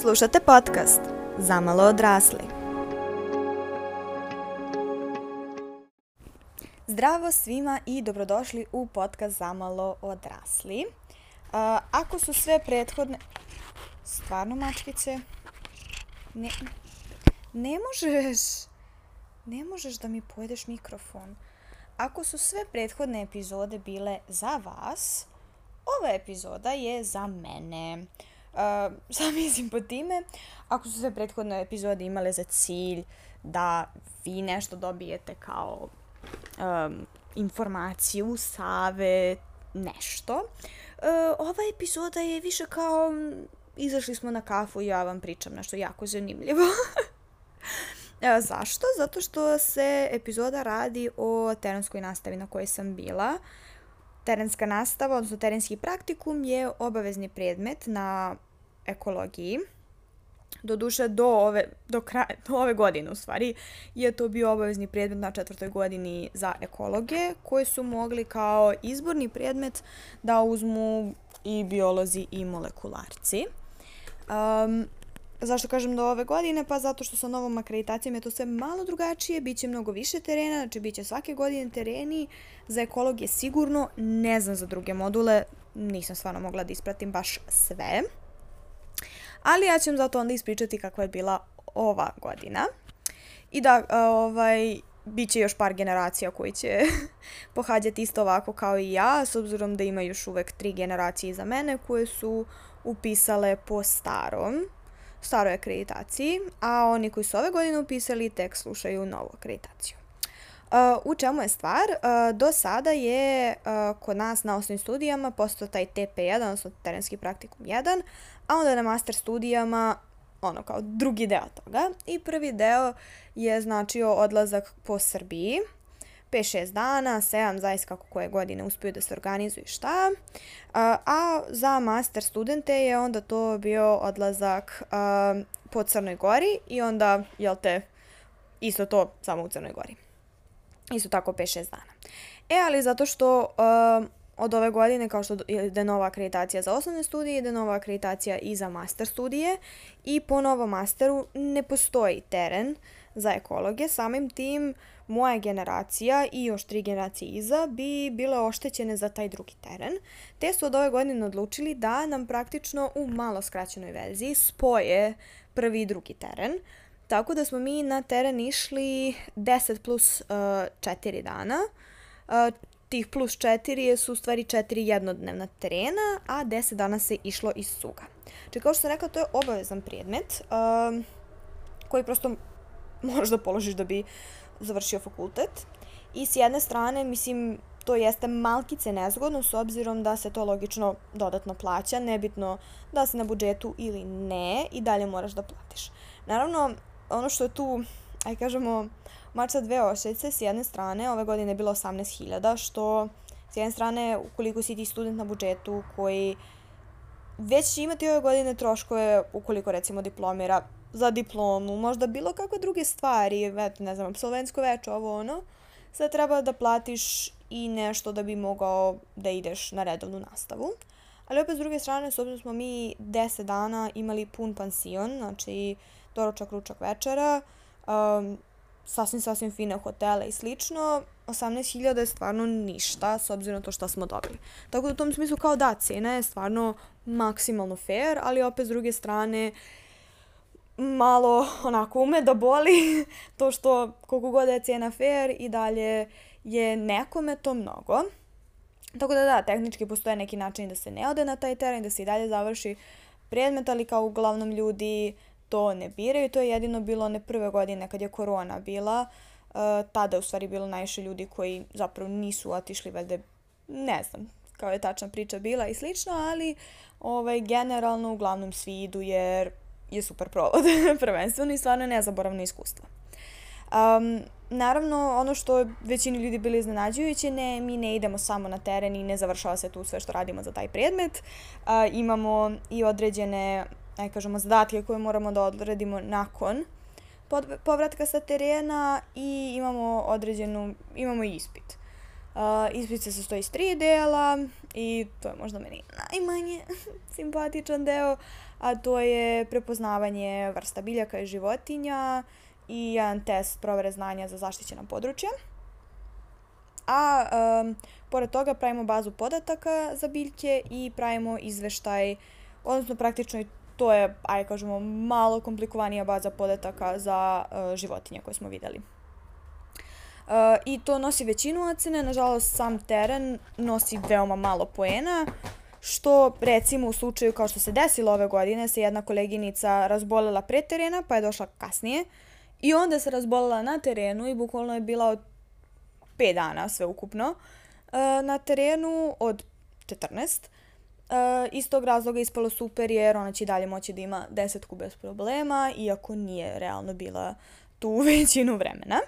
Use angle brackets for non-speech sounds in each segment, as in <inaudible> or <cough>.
Slušate podcast Zamalo odrasli. Zdravo svima i dobrodošli u podcast Zamalo odrasli. Uh, ako su sve prethodne... Stvarno, mačkice? Ne, ne možeš... Ne možeš da mi pojedeš mikrofon. Ako su sve prethodne epizode bile za vas, ova epizoda je za mene. Uh, <laughs> šta mislim po time? Ako su sve prethodne epizode imale za cilj da vi nešto dobijete kao um, informaciju, save, nešto, uh, ova epizoda je više kao izašli smo na kafu i ja vam pričam nešto jako zanimljivo. <laughs> E, zašto? Zato što se epizoda radi o terenskoj nastavi na kojoj sam bila. Terenska nastava, odnosno terenski praktikum je obavezni predmet na ekologiji. Doduše, do ove, do, kraja, do ove godine, u stvari, je to bio obavezni predmet na četvrtoj godini za ekologe, koji su mogli kao izborni predmet da uzmu i biolozi i molekularci. Um, Zašto kažem do ove godine? Pa zato što sa novom akreditacijom je to sve malo drugačije, bit će mnogo više terena, znači bit će svake godine tereni, za ekolog sigurno, ne znam za druge module, nisam stvarno mogla da ispratim baš sve. Ali ja ću vam zato onda ispričati kakva je bila ova godina. I da, ovaj, bit će još par generacija koji će <laughs> pohađati isto ovako kao i ja, s obzirom da ima još uvek tri generacije iza mene koje su upisale po starom staroj akreditaciji, a oni koji su ove godine upisali tek slušaju novu akreditaciju. U čemu je stvar? Do sada je kod nas na osnovnim studijama postao taj TP1, odnosno terenski praktikum 1, a onda na master studijama ono kao drugi deo toga. I prvi deo je značio odlazak po Srbiji, 5-6 dana, 7, zaista kako koje godine uspiju da se organizuju šta. A, za master studente je onda to bio odlazak po Crnoj Gori i onda, jel te, isto to samo u Crnoj Gori. Isto tako 5-6 dana. E, ali zato što a, od ove godine, kao što ide nova akreditacija za osnovne studije, ide nova akreditacija i za master studije i po novom masteru ne postoji teren za ekologe, samim tim moja generacija i još tri generacije iza bi bile oštećene za taj drugi teren, te su od ove godine odlučili da nam praktično u malo skraćenoj verziji spoje prvi i drugi teren. Tako da smo mi na teren išli 10 plus uh, 4 dana. Uh, tih plus 4 su u stvari 4 jednodnevna terena, a 10 dana se išlo iz suga. Če kao što sam rekla, to je obavezan predmet uh, koji prosto moraš da položiš da bi završio fakultet. I s jedne strane, mislim, to jeste malkice nezgodno s obzirom da se to logično dodatno plaća, nebitno da se na budžetu ili ne i dalje moraš da platiš. Naravno, ono što je tu, aj kažemo, mač dve ošeće, s jedne strane, ove godine je bilo 18.000, što s jedne strane, ukoliko si ti student na budžetu koji već će imati ove godine troškove ukoliko recimo diplomira za diplomu, možda bilo kakve druge stvari, eto, ne znam, absolventsko veče, ovo ono, sad treba da platiš i nešto da bi mogao da ideš na redovnu nastavu. Ali opet s druge strane, s obzirom smo mi 10 dana imali pun pansion, znači doručak, ručak, večera, um, sasvim, sasvim fine hotele i slično, 18.000 je stvarno ništa s obzirom na to šta smo dobili. Tako da u tom smislu kao da, cena je stvarno maksimalno fair, ali opet s druge strane malo onako ume da boli <laughs> to što koliko god je cena fair i dalje je nekome to mnogo. Tako da da, tehnički postoje neki način da se ne ode na taj teren, da se i dalje završi predmet, ali kao uglavnom ljudi to ne biraju. To je jedino bilo one prve godine kad je korona bila. Uh, tada je u stvari bilo najviše ljudi koji zapravo nisu otišli, valjda ne znam kao je tačna priča bila i slično, ali ovaj, generalno uglavnom svi idu jer je super provod, <laughs> prvenstveno i stvarno nezaboravno iskustvo. Um, naravno, ono što većini ljudi bili iznenađujuće, ne, mi ne idemo samo na teren i ne završava se tu sve što radimo za taj predmet. Uh, imamo i određene, aj kažemo, zadatke koje moramo da odredimo nakon povratka sa terena i imamo određenu, imamo i ispit. Uh, ispit se sastoji iz tri dela i to je možda meni najmanje <laughs> simpatičan deo, a to je prepoznavanje vrsta biljaka i životinja i jedan test provere znanja za zaštićena područja. A um, pored toga pravimo bazu podataka za biljke i pravimo izveštaj, odnosno praktično to je, ajde kažemo, malo komplikovanija baza podataka za uh, životinje koje smo videli. Uh, I to nosi većinu ocene, nažalost sam teren nosi veoma malo poena, što recimo u slučaju kao što se desilo ove godine se jedna koleginica razbolela pre terena pa je došla kasnije i onda se razbolela na terenu i bukvalno je bila od 5 dana sve ukupno uh, na terenu od 14. Uh, iz tog razloga ispalo super jer ona će dalje moći da ima desetku bez problema, iako nije realno bila tu <laughs> većinu vremena.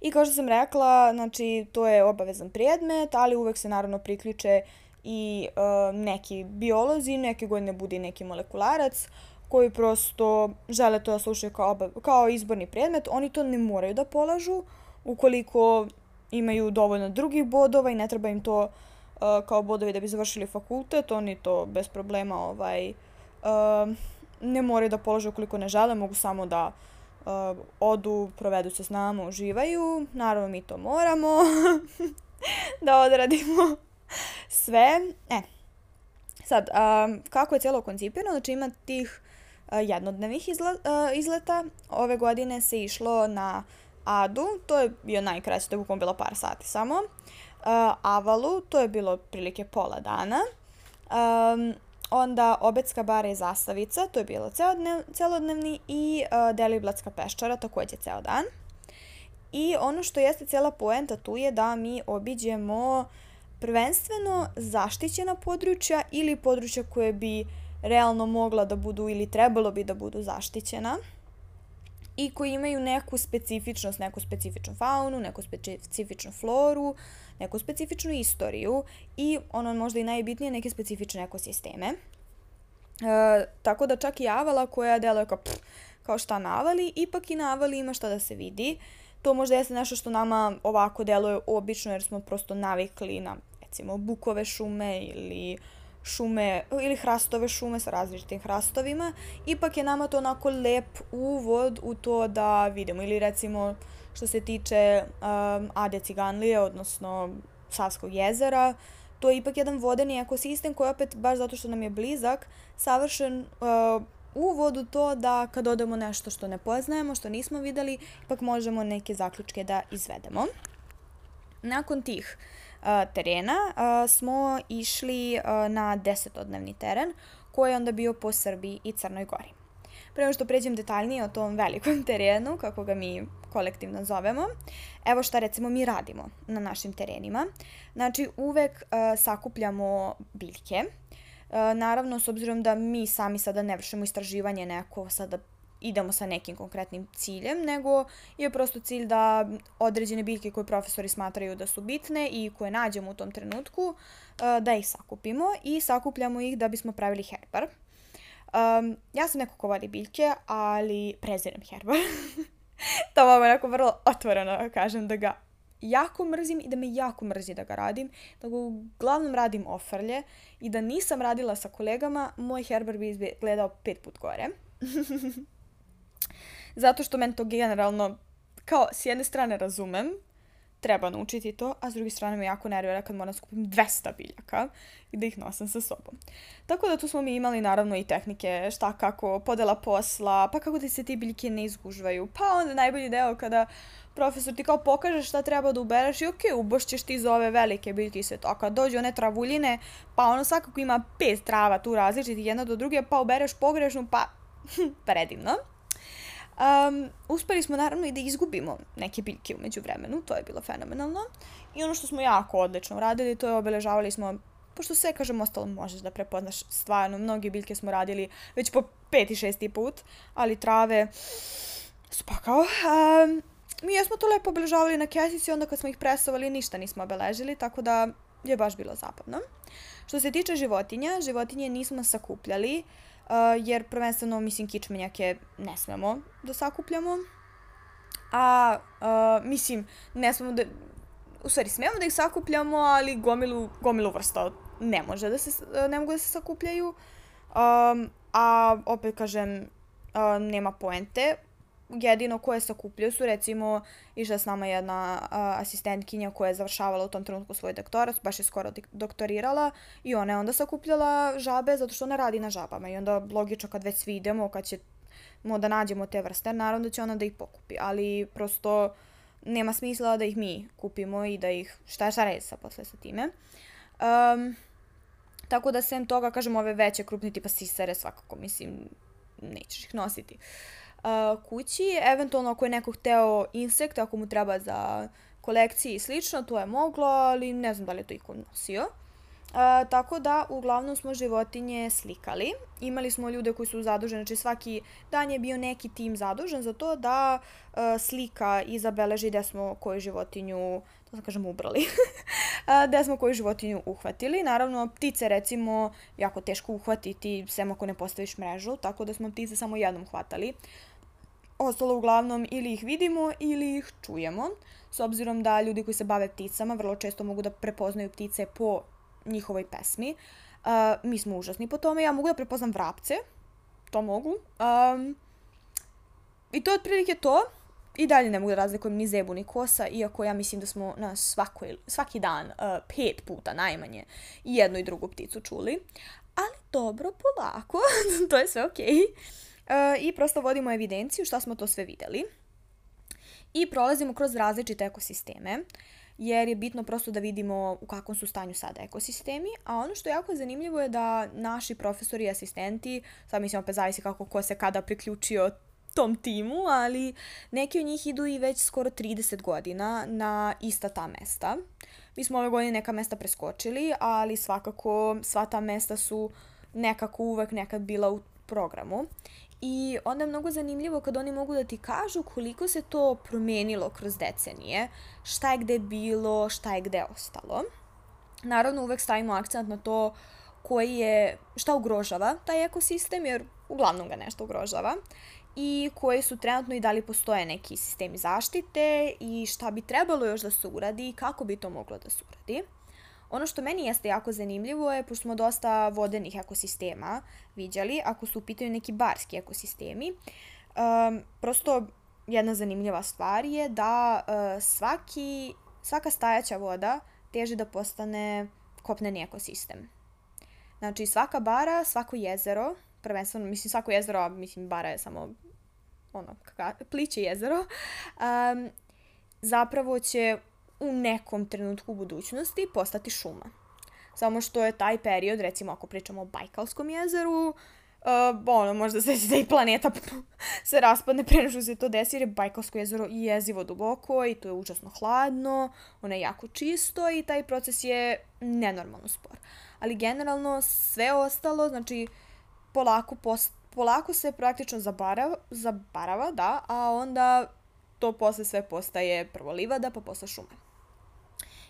I kao što sam rekla, znači to je obavezan predmet, ali uvek se naravno priključe i uh, neki biolozi, neke godine bude i neki molekularac, koji prosto žele to da slušaju kao, obav, kao izborni predmet. Oni to ne moraju da polažu ukoliko imaju dovoljno drugih bodova i ne treba im to uh, kao bodovi da bi završili fakultet, oni to bez problema ovaj, uh, ne moraju da polože ukoliko ne žele, mogu samo da uh, odu, provedu se s nama, uživaju. Naravno, mi to moramo <laughs> da odradimo <laughs> sve. E, sad, um, kako je cijelo koncipirano? Znači ima tih uh, jednodnevnih izla, uh, izleta. Ove godine se išlo na Adu, to je bio najkraće, to je bukvalno bilo par sati samo. Uh, Avalu, to je bilo prilike pola dana. Um, onda Obecka bara i Zastavica, to je bilo celodnev, celodnevni i uh, Deliblatska peščara, takođe ceo dan. I ono što jeste cijela poenta tu je da mi obiđemo prvenstveno zaštićena područja ili područja koje bi realno mogla da budu ili trebalo bi da budu zaštićena i koji imaju neku specifičnost, neku specifičnu faunu, neku specifičnu floru, neku specifičnu istoriju i ono možda i najbitnije neke specifične ekosisteme. E, tako da čak i avala koja deluje kao, kao šta navali, ipak i navali ima šta da se vidi. To možda jeste nešto što nama ovako deluje obično jer smo prosto navikli na recimo bukove šume ili uh, šume ili hrastove šume sa različitim hrastovima, ipak je nama to onako lep uvod u to da vidimo. Ili recimo što se tiče um, Ade Ciganlije, odnosno Savskog jezera, to je ipak jedan vodeni ekosistem koji opet, baš zato što nam je blizak, savršen uh, uvod u to da kad odemo nešto što ne poznajemo, što nismo videli, ipak možemo neke zaključke da izvedemo. Nakon tih terena smo išli na desetodnevni teren koji je onda bio po Srbiji i Crnoj Gori. Prema što pređem detaljnije o tom velikom <laughs> terenu, kako ga mi kolektivno zovemo, evo šta recimo mi radimo na našim terenima. Znači uvek uh, sakupljamo biljke, naravno s obzirom da mi sami sada ne vršimo istraživanje neko sada idemo sa nekim konkretnim ciljem, nego je prosto cilj da određene biljke koje profesori smatraju da su bitne i koje nađemo u tom trenutku, uh, da ih sakupimo i sakupljamo ih da bismo pravili herbar. Um, ja sam neko ko voli biljke, ali prezirem herbar. <laughs> to mogu onako vrlo otvoreno kažem da ga jako mrzim i da me jako mrzi da ga radim, da ga uglavnom radim ofrlje i da nisam radila sa kolegama, moj herbar bi izgledao pet put gore. <laughs> Zato što men to generalno, kao, s jedne strane razumem, treba naučiti to, a s druge strane me jako nervira kad moram da skupim 200 biljaka i da ih nosam sa sobom. Tako da tu smo mi imali naravno i tehnike šta kako, podela posla, pa kako da se ti biljke ne izgužvaju, pa onda najbolji deo kada profesor ti kao pokaže šta treba da ubereš i okay, ubošćeš ti za ove velike biljke i sve to. Kad dođu one travuljine, pa ono svakako ima pet trava tu različitih jedna do druge, pa ubereš pogrešnu, pa <laughs> predivno. Um, uspeli smo naravno i da izgubimo neke biljke umeđu vremenu, to je bilo fenomenalno. I ono što smo jako odlično uradili, to je obeležavali smo, pošto sve, kažem, ostalo možeš da prepoznaš stvarno, mnoge biljke smo radili već po peti, šesti put, ali trave su pakao. Um, mi jesmo to lepo obeležavali na kesici, onda kad smo ih presovali ništa nismo obeležili, tako da je baš bilo zabavno. Što se tiče životinja, životinje nismo sakupljali, uh, jer prvenstveno, mislim, kičmenjake ne smemo da sakupljamo. A, mislim, ne smemo da... u stvari smemo da ih sakupljamo, ali gomilu, gomilu vrsta ne može da se, ne mogu da se sakupljaju. Um, a opet kažem, uh, nema poente. Jedino koje sakupljaju su recimo išla s nama jedna uh, asistentkinja koja je završavala u tom trenutku svoj doktorat, baš je skoro doktorirala i ona je onda sakupljala žabe zato što ona radi na žabama i onda logično kad već svi idemo, kad ćemo da nađemo te vrste, naravno da će ona da ih pokupi, ali prosto nema smisla da ih mi kupimo i da ih, šta, šta sa posle sa time. Um, tako da sem toga, kažem, ove veće krupne tipa sisare svakako, mislim, nećeš ih nositi. Uh, kući, eventualno ako je neko hteo insekta, ako mu treba za kolekcije i slično, to je moglo, ali ne znam da li je to iko nosio. A, tako da, uglavnom smo životinje slikali. Imali smo ljude koji su zaduženi, znači svaki dan je bio neki tim zadužen za to da a, slika i zabeleži gde smo koju životinju, to da kažem, ubrali. <laughs> gde smo koju životinju uhvatili. Naravno, ptice recimo jako teško uhvatiti, sem ako ne postaviš mrežu, tako da smo ptice samo jednom hvatali. Ostalo uglavnom ili ih vidimo ili ih čujemo, s obzirom da ljudi koji se bave pticama vrlo često mogu da prepoznaju ptice po njihovoj pesmi. Uh, mi smo užasni po tome. Ja mogu da prepoznam vrapce. To mogu. Um, I to je otprilike to. I dalje ne mogu da razlikujem ni zebu ni kosa, iako ja mislim da smo na svakoj, svaki dan uh, pet puta najmanje jednu i drugu pticu čuli. Ali dobro, polako, <laughs> to je sve okej. Okay. Uh, I prosto vodimo evidenciju šta smo to sve videli. I prolazimo kroz različite ekosisteme. Jer je bitno prosto da vidimo u kakvom su stanju sada ekosistemi, a ono što je jako zanimljivo je da naši profesori i asistenti, sad mislim opet zavisi kako ko se kada priključio tom timu, ali neki od njih idu i već skoro 30 godina na ista ta mesta. Mi smo ove godine neka mesta preskočili, ali svakako sva ta mesta su nekako uvek nekad bila u programu. I onda je mnogo zanimljivo kad oni mogu da ti kažu koliko se to promenilo kroz decenije, šta je gde bilo, šta je gde ostalo. Naravno, uvek stavimo akcent na to koji je, šta ugrožava taj ekosistem, jer uglavnom ga nešto ugrožava, i koji su trenutno i da li postoje neki sistemi zaštite i šta bi trebalo još da se uradi i kako bi to moglo da se uradi. Ono što meni jeste jako zanimljivo je, pošto smo dosta vodenih ekosistema viđali, ako su u pitanju neki barski ekosistemi, um, prosto jedna zanimljiva stvar je da uh, svaki, svaka stajaća voda teži da postane kopneni ekosistem. Znači, svaka bara, svako jezero, prvenstveno, mislim, svako jezero, mislim, bara je samo ono, kaka, pliće jezero, um, zapravo će u nekom trenutku u budućnosti postati šuma. Samo što je taj period, recimo ako pričamo o Bajkalskom jezeru, uh, ono, možda se da i planeta <laughs> se raspadne pre nego što se to desi, jer je Bajkalsko jezero i jezivo duboko i to je užasno hladno, ono je jako čisto i taj proces je nenormalno spor. Ali generalno sve ostalo, znači polako, post, polako se praktično zabarava, zabarava, da, a onda to posle sve postaje prvo livada, pa posle šume.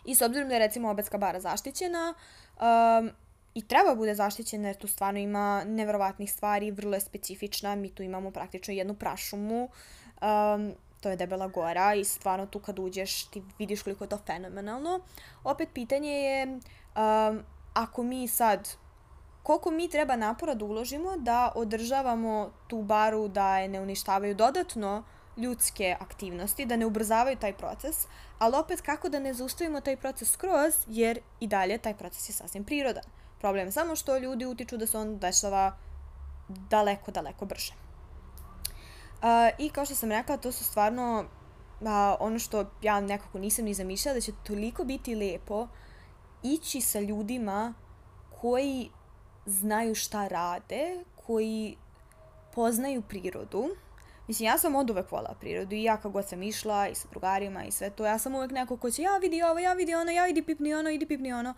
I s obzirom da je recimo Obetska bara zaštićena, um, i treba bude zaštićena jer tu stvarno ima neverovatnih stvari, vrlo je specifična, mi tu imamo praktično jednu prašumu, um, to je Debela gora i stvarno tu kad uđeš ti vidiš koliko je to fenomenalno. Opet pitanje je um, ako mi sad koliko mi treba napora da uložimo da održavamo tu baru da je ne uništavaju dodatno ljudske aktivnosti, da ne ubrzavaju taj proces, ali opet kako da ne zaustavimo taj proces skroz, jer i dalje taj proces je sasvim prirodan. Problem je samo što ljudi utiču da se on dešava daleko, daleko brže. Uh, I kao što sam rekla, to su stvarno uh, ono što ja nekako nisam ni zamišljala, da će toliko biti lepo ići sa ljudima koji znaju šta rade, koji poznaju prirodu, Mislim, ja sam od uvek volila prirodu i ja kako god sam išla i sa drugarima i sve to, ja sam uvek neko ko će ja vidi ovo, ja vidi ono, ja vidi pipni ono, idi pipni ono.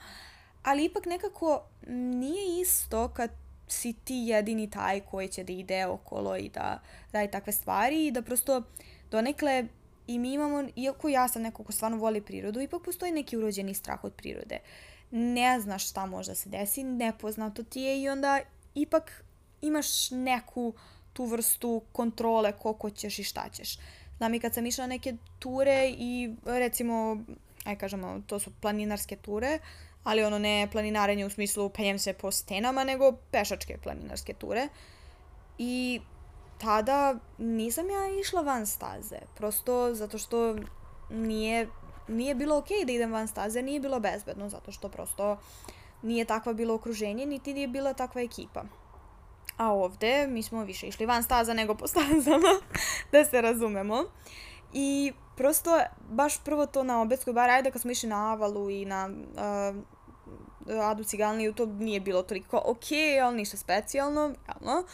Ali ipak nekako nije isto kad si ti jedini taj koji će da ide okolo i da radi takve stvari i da prosto donekle i mi imamo, iako ja sam neko ko stvarno voli prirodu, ipak postoji neki urođeni strah od prirode. Ne znaš šta može da se desi, nepoznato ti je i onda ipak imaš neku uh, tu vrstu kontrole koliko ćeš i šta ćeš. Znam i kad sam išla na neke ture i recimo aj kažemo, to su planinarske ture, ali ono ne planinarenje u smislu penjem se po stenama, nego pešačke planinarske ture. I tada nisam ja išla van staze, prosto zato što nije, nije bilo okej okay da idem van staze, nije bilo bezbedno, zato što prosto nije takva bilo okruženje, niti nije bila takva ekipa. A ovde mi smo više išli van staza nego po <laughs> stazama, da se razumemo. I prosto, baš prvo to na Obetskoj bar, ajde kad smo išli na Avalu i na uh, Adu Cigalniju, to nije bilo toliko ok, ali ništa specijalno, javno.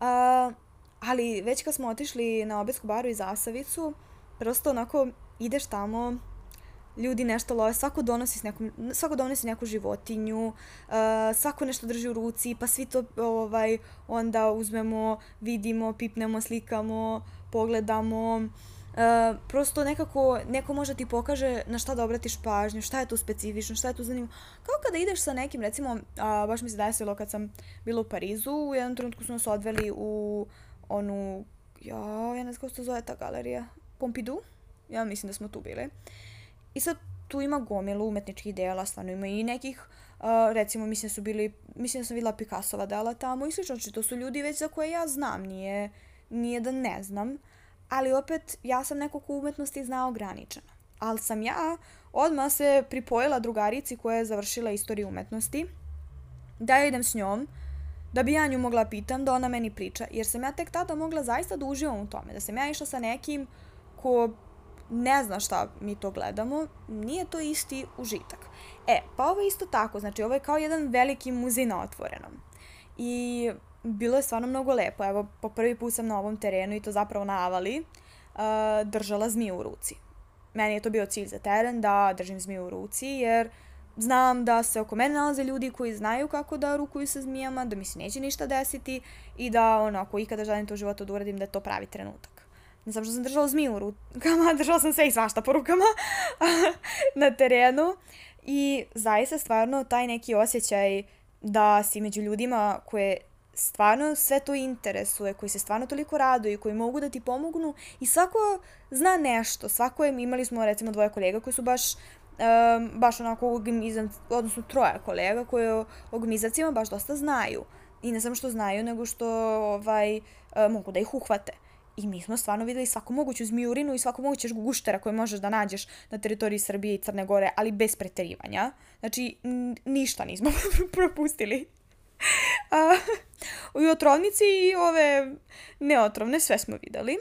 Uh, ali već kad smo otišli na Obetsku baru i Zasavicu, prosto onako ideš tamo, ljudi nešto love, svako donosi, nekom, svako donosi neku životinju, uh, svako nešto drži u ruci, pa svi to ovaj, onda uzmemo, vidimo, pipnemo, slikamo, pogledamo. Uh, prosto nekako neko može ti pokaže na šta da obratiš pažnju, šta je tu specifično, šta je tu zanimljivo. Kao kada ideš sa nekim, recimo, a, baš mi se desilo kad sam bila u Parizu, u jednom trenutku su nas odveli u onu, ja, ja ne znam kako se zove ta galerija, Pompidou, ja mislim da smo tu bili. I sad tu ima gomilu umetničkih dela, stvarno ima i nekih, uh, recimo mislim da su bili, mislim da sam videla Picassova dela tamo i slično, znači to su ljudi već za koje ja znam, nije, nije da ne znam, ali opet ja sam neko ko umetnosti zna ograničeno. Ali sam ja odmah se pripojila drugarici koja je završila istoriju umetnosti, da ja idem s njom, da bi ja nju mogla pitam, da ona meni priča, jer sam ja tek tada mogla zaista da uživam u tome, da sam ja išla sa nekim ko ne zna šta mi to gledamo, nije to isti užitak. E, pa ovo je isto tako, znači ovo je kao jedan veliki muzej na otvorenom. I bilo je stvarno mnogo lepo. Evo, po prvi put sam na ovom terenu i to zapravo na Avali uh, držala zmiju u ruci. Meni je to bio cilj za teren da držim zmiju u ruci jer znam da se oko mene nalaze ljudi koji znaju kako da rukuju sa zmijama, da mi se neće ništa desiti i da ono, ako ikada želim to u životu da uradim, da je to pravi trenutak. Ne znam što sam držala zmiju u rukama, <laughs> držala sam sve i svašta po rukama <laughs> na terenu i zaista stvarno taj neki osjećaj da si među ljudima koje stvarno sve to interesuje, koji se stvarno toliko raduju, koji mogu da ti pomognu i svako zna nešto. Svako je, imali smo recimo dvoje kolega koji su baš um, baš onako organizam, odnosno troje kolega koje o organizacijama baš dosta znaju. I ne samo što znaju, nego što ovaj, uh, mogu da ih uhvate. I mi smo stvarno videli svaku moguću zmijurinu i svaku mogućeg guštera koje možeš da nađeš na teritoriji Srbije i Crne Gore, ali bez preterivanja. Znači, ništa nismo <laughs> propustili. I otrovnici i ove neotrovne sve smo videli.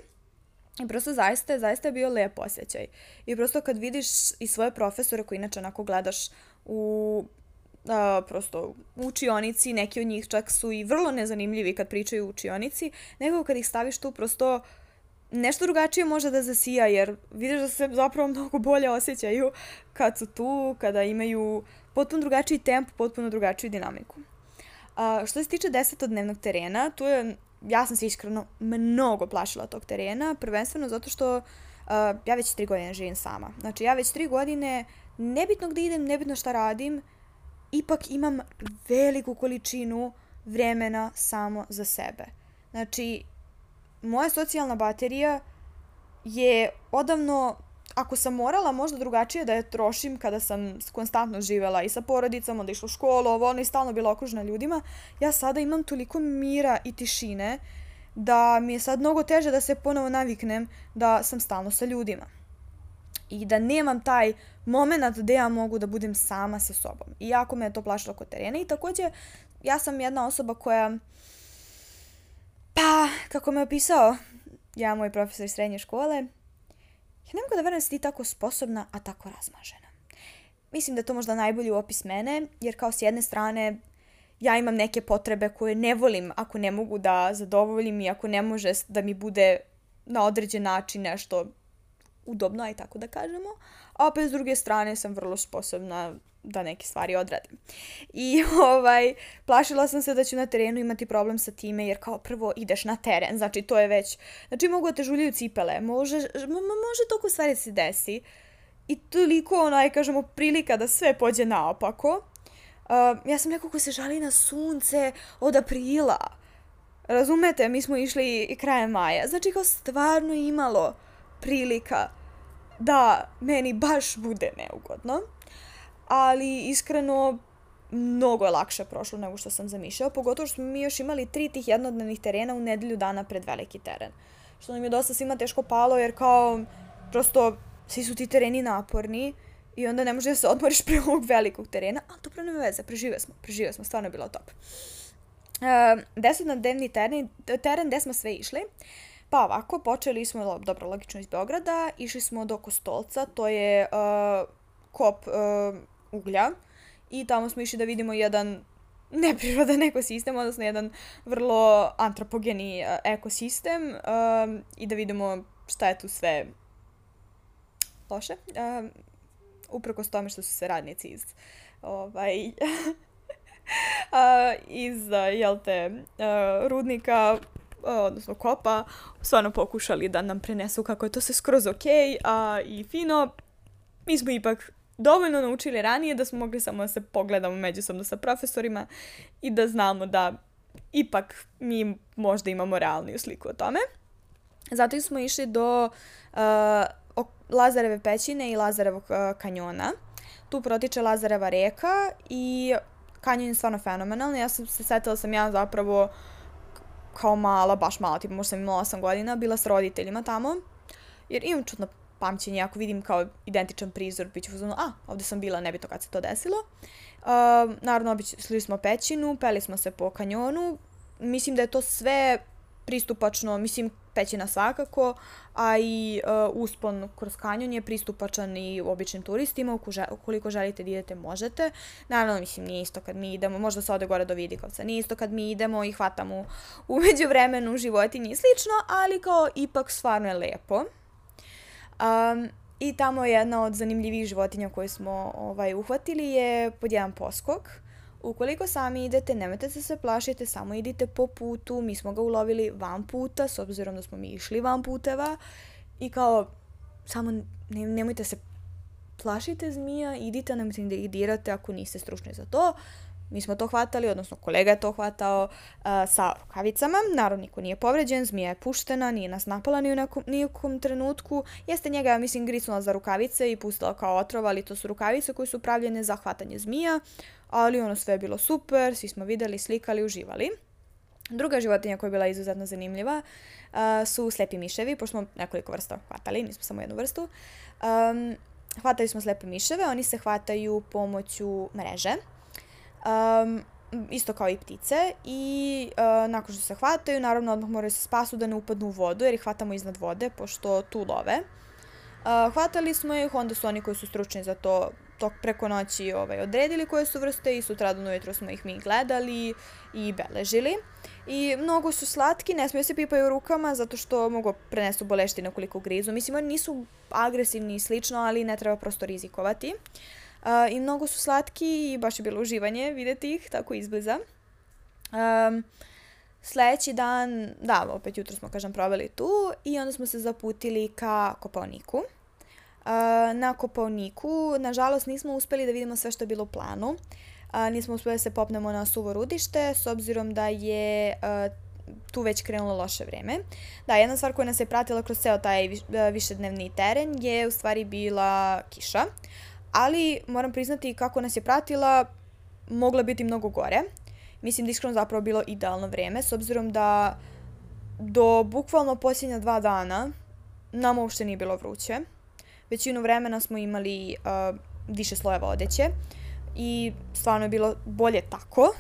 I prosto zaista, zaista je bio lep osjećaj. I prosto kad vidiš i svoje profesore koji inače onako gledaš u a, prosto učionici, neki od njih čak su i vrlo nezanimljivi kad pričaju učionici, nego kad ih staviš tu prosto nešto drugačije može da zasija, jer vidiš da se zapravo mnogo bolje osjećaju kad su tu, kada imaju potpuno drugačiji temp, potpuno drugačiju dinamiku. A, što se tiče desetodnevnog terena, tu je, ja sam se iskreno mnogo plašila tog terena, prvenstveno zato što uh, ja već tri godine živim sama. Znači, ja već tri godine, nebitno gde idem, nebitno šta radim, ipak imam veliku količinu vremena samo za sebe. Znači, moja socijalna baterija je odavno ako sam morala možda drugačije da je trošim kada sam konstantno živela i sa porodicom, onda išla u školu, ovo ono i stalno bila okružena ljudima, ja sada imam toliko mira i tišine da mi je sad mnogo teže da se ponovo naviknem da sam stalno sa ljudima. I da nemam taj moment da ja mogu da budem sama sa sobom. I jako me je to plašilo kod terena. I takođe, ja sam jedna osoba koja, pa, kako me opisao ja, moj profesor iz srednje škole, Ja ne mogu da verujem da si ti tako sposobna, a tako razmažena. Mislim da je to možda najbolji opis mene, jer kao s jedne strane ja imam neke potrebe koje ne volim ako ne mogu da zadovoljim i ako ne može da mi bude na određen način nešto udobno, aj tako da kažemo. A opet s druge strane sam vrlo sposobna da neke stvari odradim. I <laughs> ovaj, plašila sam se da ću na terenu imati problem sa time, jer kao prvo ideš na teren, znači to je već, znači mogu da te žuljaju cipele, može, može toliko stvari da se desi. I toliko, onaj, kažemo, prilika da sve pođe naopako. Uh, ja sam neko ko se žali na sunce od aprila. Razumete, mi smo išli i krajem maja. Znači kao stvarno imalo prilika da meni baš bude neugodno. Ali iskreno mnogo je lakše prošlo nego što sam zamišljala, pogotovo što smo mi još imali tri tih jednodnevnih terena u nedelju dana pred veliki teren. Što nam je dosta svima teško palo jer kao prosto svi su ti tereni naporni i onda ne možeš da se odmoriš <laughs> pre ovog velikog terena, ali dobro nema veze, prežive smo, prežive smo, stvarno je bilo top. Uh, desetnodnevni teren, teren gde smo sve išli. Pa ovako, počeli smo, dobro, logično iz Beograda, išli smo do Kostolca, to je uh, kop uh, uglja i tamo smo išli da vidimo jedan neprirodan <laughs> ekosistem, odnosno jedan vrlo antropogeni uh, ekosistem uh, i da vidimo šta je tu sve loše. Uh, uprkos tome što su se radnici iz ovaj, uh, <laughs> iz, jel te, uh, rudnika odnosno kopa, stvarno pokušali da nam prenesu kako je to sve skroz ok a, i fino. Mi smo ipak dovoljno naučili ranije da smo mogli samo da se pogledamo međusobno sa profesorima i da znamo da ipak mi možda imamo realniju sliku o tome. Zato smo išli do uh, Lazareve pećine i Lazarevog uh, kanjona. Tu protiče Lazareva reka i kanjon je stvarno fenomenalno. Ja sam se setila sam ja zapravo kao mala, baš mala, tipa možda sam imala 8 godina, bila s roditeljima tamo. Jer imam čutno pamćenje, ako vidim kao identičan prizor, bit ću uzmano, a, ovde sam bila, nebito kad se to desilo. Uh, naravno, obišli smo pećinu, peli smo se po kanjonu. Mislim da je to sve pristupačno, mislim, pećina svakako, a i uh, uspon kroz kanjon je pristupačan i običnim turistima, ukoliko želite da idete možete. Naravno, mislim, nije isto kad mi idemo, možda se ode gore do Vidikovca, nije isto kad mi idemo i hvatamo umeđu <laughs> vremenu životinje i slično, ali kao ipak stvarno je lepo. Um, I tamo je jedna od zanimljivih životinja koje smo ovaj, uhvatili je pod jedan poskok. Ukoliko sami idete, nemojte da se plašite, samo idite po putu. Mi smo ga ulovili van puta, s obzirom da smo mi išli van puteva. I kao, samo ne, nemojte se plašite zmija, idite, nemojte da ih dirate ako niste stručni za to. Mi smo to hvatali, odnosno kolega je to hvatao uh, sa rukavicama. Naravno, niko nije povređen, zmija je puštena, nije nas napala ni u nekom, nijekom trenutku. Jeste njega, mislim, grisnula za rukavice i pustila kao otrov, ali to su rukavice koje su pravljene za hvatanje zmija. Ali ono sve je bilo super, svi smo videli, slikali, uživali. Druga životinja koja je bila izuzetno zanimljiva uh, su slepi miševi, pošto smo nekoliko vrsta hvatali, nismo samo jednu vrstu. Um, hvatali smo slepe miševe, oni se hvataju pomoću mreže. Um, isto kao i ptice i uh, nakon što se hvataju, naravno odmah moraju se spasu da ne upadnu u vodu jer ih hvatamo iznad vode pošto tu love. Uh, hvatali smo ih, onda su oni koji su stručni za to tok preko noći ovaj, odredili koje su vrste i sutradan ujutro smo ih mi gledali i beležili. I mnogo su slatki, ne smiju se pipaju rukama zato što mogu prenesu boleštine ukoliko grizu. Mislim, oni nisu agresivni i slično, ali ne treba prosto rizikovati. Uh, Uh, I mnogo su slatki i baš je bilo uživanje videti ih tako izbliza. Um, sledeći dan, da, opet jutro smo, kažem, proveli tu i onda smo se zaputili ka Kopaoniku. Uh, na Kopaoniku, nažalost, nismo uspeli da vidimo sve što je bilo u planu. Uh, nismo uspeli da se popnemo na suvo rudište, s obzirom da je uh, tu već krenulo loše vreme. Da, jedna stvar koja nas je pratila kroz ceo taj viš, višednevni teren je u stvari bila kiša. Uh, ali moram priznati kako nas je pratila, mogla biti mnogo gore. Mislim da iskreno zapravo bilo idealno vreme, s obzirom da do bukvalno posljednja dva dana nam uopšte nije bilo vruće. Većinu vremena smo imali uh, više slojeva odeće i stvarno je bilo bolje tako,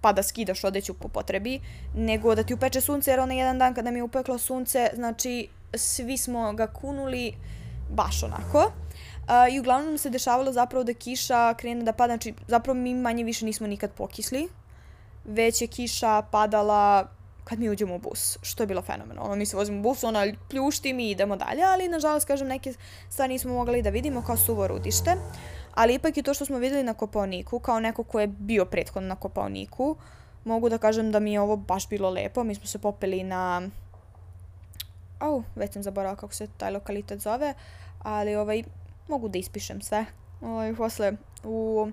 pa da skidaš odeću po potrebi, nego da ti upeče sunce, jer onaj jedan dan kada mi je upeklo sunce, znači svi smo ga kunuli baš onako. I uglavnom se dešavalo zapravo da kiša krene da pada, znači zapravo mi manje više nismo nikad pokisli, već je kiša padala kad mi uđemo u bus, što je bilo fenomenalno. Mi se vozimo u bus, ona pljušti, mi idemo dalje, ali nažalost, kažem, neke stvari nismo mogli da vidimo kao suvo rudište. Ali ipak i to što smo videli na Kopaoniku, kao neko ko je bio prethodno na Kopaoniku, mogu da kažem da mi je ovo baš bilo lepo. Mi smo se popeli na... Au, već sam zaboravila kako se taj lokalitet zove, ali ovaj, mogu da ispišem sve ovaj, posle u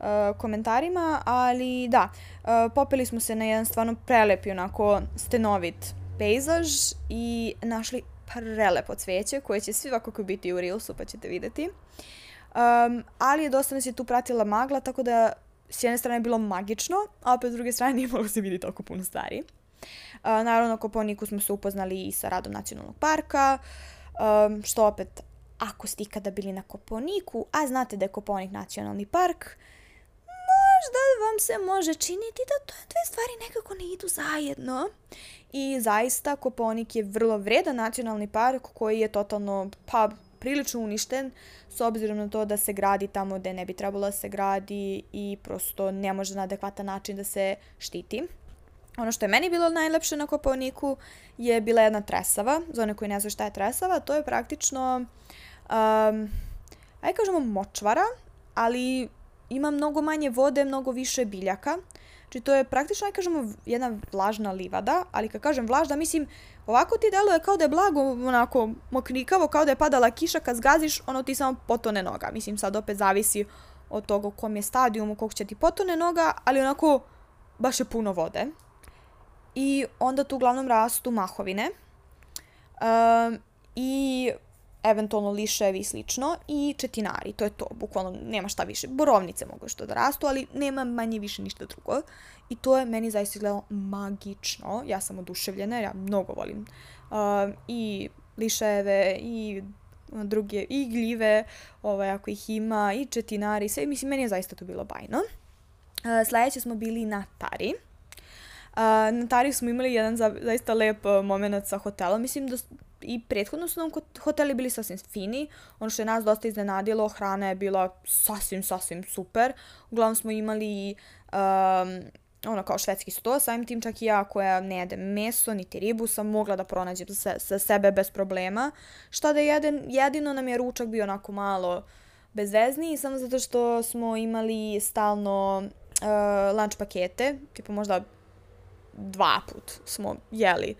uh, komentarima, ali da, uh, popeli smo se na jedan stvarno prelepi onako stenovit pejzaž i našli prelepo cveće koje će svakako biti u Reelsu pa ćete vidjeti. Um, ali je dosta nas je tu pratila magla, tako da s jedne strane je bilo magično, a opet s druge strane <laughs> nije moglo se vidjeti toliko puno stvari. Uh, naravno, Koponiku smo se upoznali i sa radom nacionalnog parka, um, što opet, ako ste ikada bili na Koponiku, a znate da je Koponik nacionalni park, možda vam se može činiti da to dve stvari nekako ne idu zajedno. I zaista Koponik je vrlo vredan nacionalni park koji je totalno, pa prilično uništen s obzirom na to da se gradi tamo gde ne bi trebalo da se gradi i prosto ne može na adekvatan način da se štiti. Ono što je meni bilo najlepše na Koponiku je bila jedna tresava. Za one koji ne znaju šta je tresava, to je praktično, um, ajde kažemo močvara, ali ima mnogo manje vode, mnogo više biljaka. Znači to je praktično, ajde kažemo, jedna vlažna livada, ali kad kažem vlažna, mislim, ovako ti deluje kao da je blago, onako, moknikavo, kao da je padala kiša, kad zgaziš, ono ti samo potone noga. Mislim, sad opet zavisi od toga u kom je stadijumu, koliko će ti potone noga, ali onako, baš je puno vode. I onda tu uglavnom rastu mahovine. Um, I eventualno liševi i slično i četinari, to je to, bukvalno nema šta više. Borovnice mogu što da rastu, ali nema manje više ništa drugo. I to je meni zaista izgledalo magično. Ja sam oduševljena, ja mnogo volim uh, i liševe i druge i gljive, ovaj, ako ih ima, i četinari, sve, mislim, meni je zaista to bilo bajno. Uh, sledeće smo bili na Tari. Uh, na Tari smo imali jedan za, zaista lep uh, moment sa hotelom. Mislim da i prethodno su nam hoteli bili sasvim fini. Ono što je nas dosta iznenadilo, hrana je bila sasvim, sasvim super. Uglavnom smo imali um, ono kao švedski sto, samim tim čak i ja koja ne jedem meso niti ribu sam mogla da pronađem sa, sa sebe bez problema. Šta da jedem, jedino nam je ručak bio onako malo bezvezniji, samo zato što smo imali stalno uh, lunch pakete, tipa možda dva put smo jeli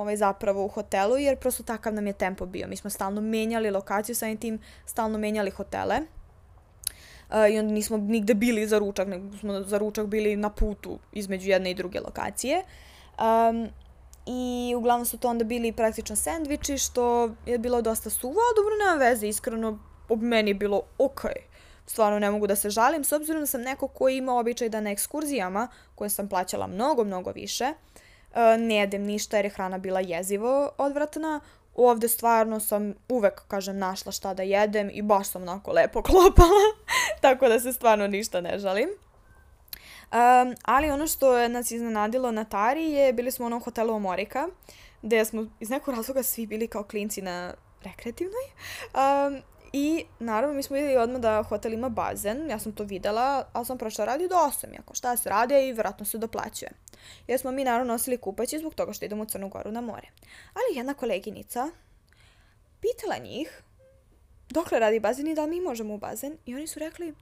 ovaj, zapravo u hotelu, jer prosto takav nam je tempo bio. Mi smo stalno menjali lokaciju, samim tim stalno menjali hotele. Uh, I onda nismo nigde bili za ručak, nego smo za ručak bili na putu između jedne i druge lokacije. Um, I uglavnom su to onda bili praktično sendviči, što je bilo dosta suvo, a dobro nema veze, iskreno, ob meni je bilo okej. Okay stvarno ne mogu da se žalim, s obzirom da sam neko koji ima običaj da na ekskurzijama, koje sam plaćala mnogo, mnogo više, e, ne jedem ništa jer je hrana bila jezivo odvratna. Ovde stvarno sam uvek, kažem, našla šta da jedem i baš sam onako lepo <laughs> klopala, tako da se stvarno ništa ne žalim. Um, ali ono što je nas iznenadilo na Tari je, bili smo u onom hotelu Omorika, gde smo iz nekog razloga svi bili kao klinci na rekreativnoj. Um, I naravno mi smo videli odmah da hotel ima bazen, ja sam to videla, ali sam prošla radi do 8, jako šta se radi i vjerojatno se doplaćuje. Jer smo mi naravno nosili kupaći zbog toga što idemo u Crnu Goru na more. Ali jedna koleginica pitala njih dokle radi bazen i da li mi možemo u bazen i oni su rekli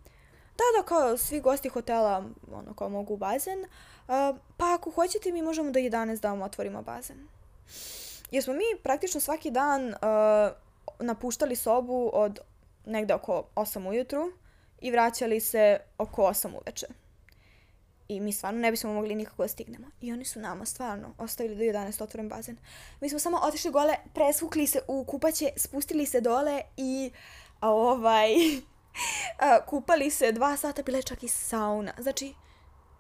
da, da, kao svi gosti hotela ono, kao mogu u bazen, pa ako hoćete mi možemo do 11 da vam otvorimo bazen. Jer smo mi praktično svaki dan uh, napuštali sobu od negde oko 8 ujutru i vraćali se oko 8 uveče. I mi stvarno ne bismo mogli nikako da stignemo. I oni su nama stvarno ostavili do 11 otvoren bazen. Mi smo samo otišli gole, presvukli se u kupaće, spustili se dole i a, ovaj <laughs> a, kupali se dva sata, bile čak i sauna. Znači,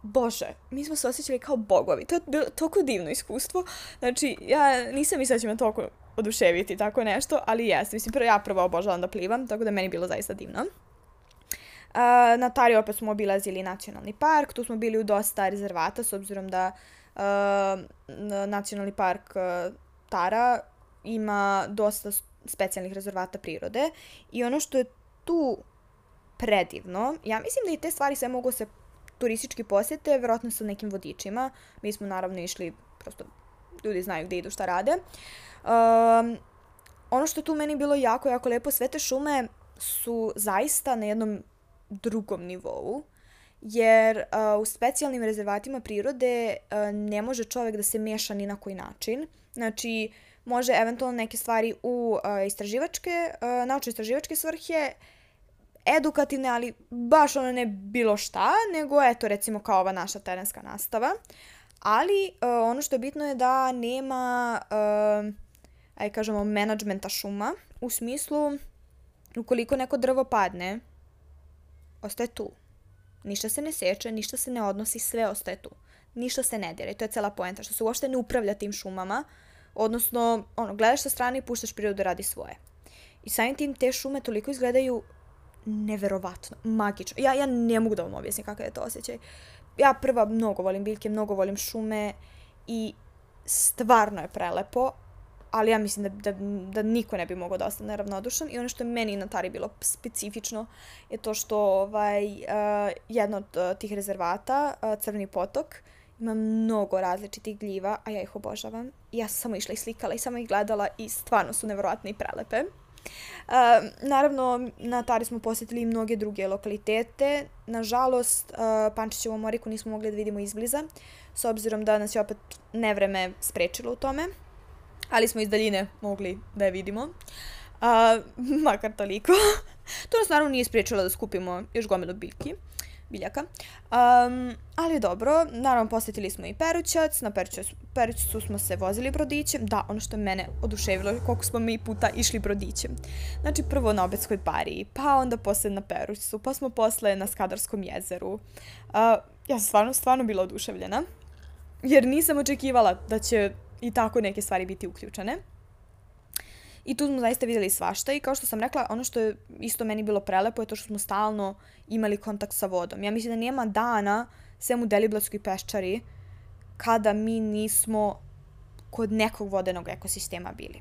bože, mi smo se osjećali kao bogovi. To je bilo toliko divno iskustvo. Znači, ja nisam mislila da će me toliko oduševiti tako nešto, ali jeste. Mislim, prvo ja prvo obožavam da plivam, tako da meni bilo zaista divno. Uh, na Tari opet smo obilazili nacionalni park, tu smo bili u dosta rezervata, s obzirom da uh, nacionalni park uh, Tara ima dosta specijalnih rezervata prirode i ono što je tu predivno, ja mislim da i te stvari sve mogu se turistički posjete, verovatno sa nekim vodičima. Mi smo naravno išli, prosto ljudi znaju gde idu, šta rade. Um, ono što tu meni bilo jako, jako lepo, sve te šume su zaista na jednom drugom nivou, jer uh, u specijalnim rezervatima prirode uh, ne može čovek da se meša ni na koji način. Znači, može eventualno neke stvari u uh, istraživačke, uh, naučno-istraživačke svrhe, edukativne, ali baš ono ne bilo šta, nego eto recimo kao ova naša terenska nastava. Ali uh, ono što je bitno je da nema uh, aj kažemo, menadžmenta šuma, u smislu, ukoliko neko drvo padne, ostaje tu. Ništa se ne seče, ništa se ne odnosi, sve ostaje tu. Ništa se ne dira to je cela poenta, što se uopšte ne upravlja tim šumama, odnosno, ono, gledaš sa strane i puštaš prirodu da radi svoje. I samim tim te šume toliko izgledaju neverovatno, magično. Ja, ja ne mogu da vam objasnim kakav je to osjećaj. Ja prva mnogo volim biljke, mnogo volim šume i stvarno je prelepo, ali ja mislim da, da, da niko ne bi mogao da ostane ravnodušan i ono što je meni na Tari bilo specifično je to što ovaj, uh, jedno od uh, tih rezervata, uh, Crveni potok, ima mnogo različitih gljiva, a ja ih obožavam. Ja sam samo išla i slikala i samo ih gledala i stvarno su neverovatne i prelepe. Uh, naravno, na Tari smo posjetili mnoge druge lokalitete. Nažalost, uh, Pančićevu Moriku nismo mogli da vidimo izbliza, s obzirom da nas je opet nevreme sprečilo u tome ali smo iz daljine mogli da je vidimo. A, <laughs> makar toliko. <laughs> to nas naravno nije spriječilo da skupimo još gomilu biljki biljaka. Um, ali dobro, naravno posjetili smo i Perućac, na Perućac, Perućacu smo se vozili brodićem, da, ono što je mene oduševilo koliko smo mi puta išli brodićem. Znači prvo na Obetskoj pariji, pa onda posle na Perućcu, pa smo posle na Skadarskom jezeru. Uh, ja sam stvarno, stvarno bila oduševljena, jer nisam očekivala da će i tako neke stvari biti uključene. I tu smo zaista videli svašta i kao što sam rekla, ono što je isto meni bilo prelepo je to što smo stalno imali kontakt sa vodom. Ja mislim da nema dana, sem u Deliblatskoj peščari, kada mi nismo kod nekog vodenog ekosistema bili.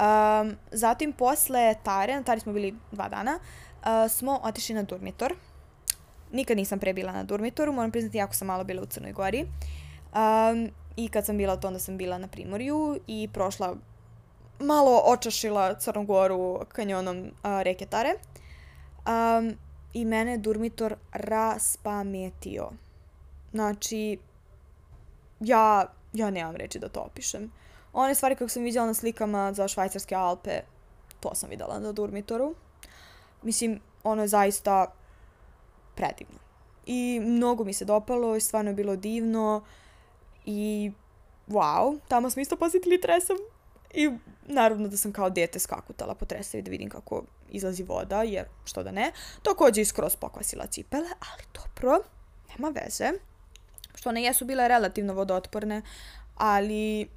Um, zatim, posle Tare, na Tari smo bili dva dana, uh, smo otišli na Durmitor. Nikad nisam pre bila na Durmitoru, moram priznati, jako sam malo bila u Crnoj Gori. Um, I kad sam bila to, onda sam bila na Primorju i prošla, malo očašila Crnogoru kanjonom a, reke Tare. Um, I mene Durmitor raspametio. Znači, ja, ja nemam reći da to opišem. One stvari kako sam vidjela na slikama za švajcarske Alpe, to sam videla na Durmitoru. Mislim, ono je zaista predivno. I mnogo mi se dopalo stvarno je bilo divno. Uh, I wow, tamo smo isto posjetili tresom. I naravno da sam kao dete skakutala po tresavi da vidim kako izlazi voda, jer što da ne. Takođe i skroz pokvasila cipele, ali dobro, nema veze. Što one jesu bile relativno vodootporne, ali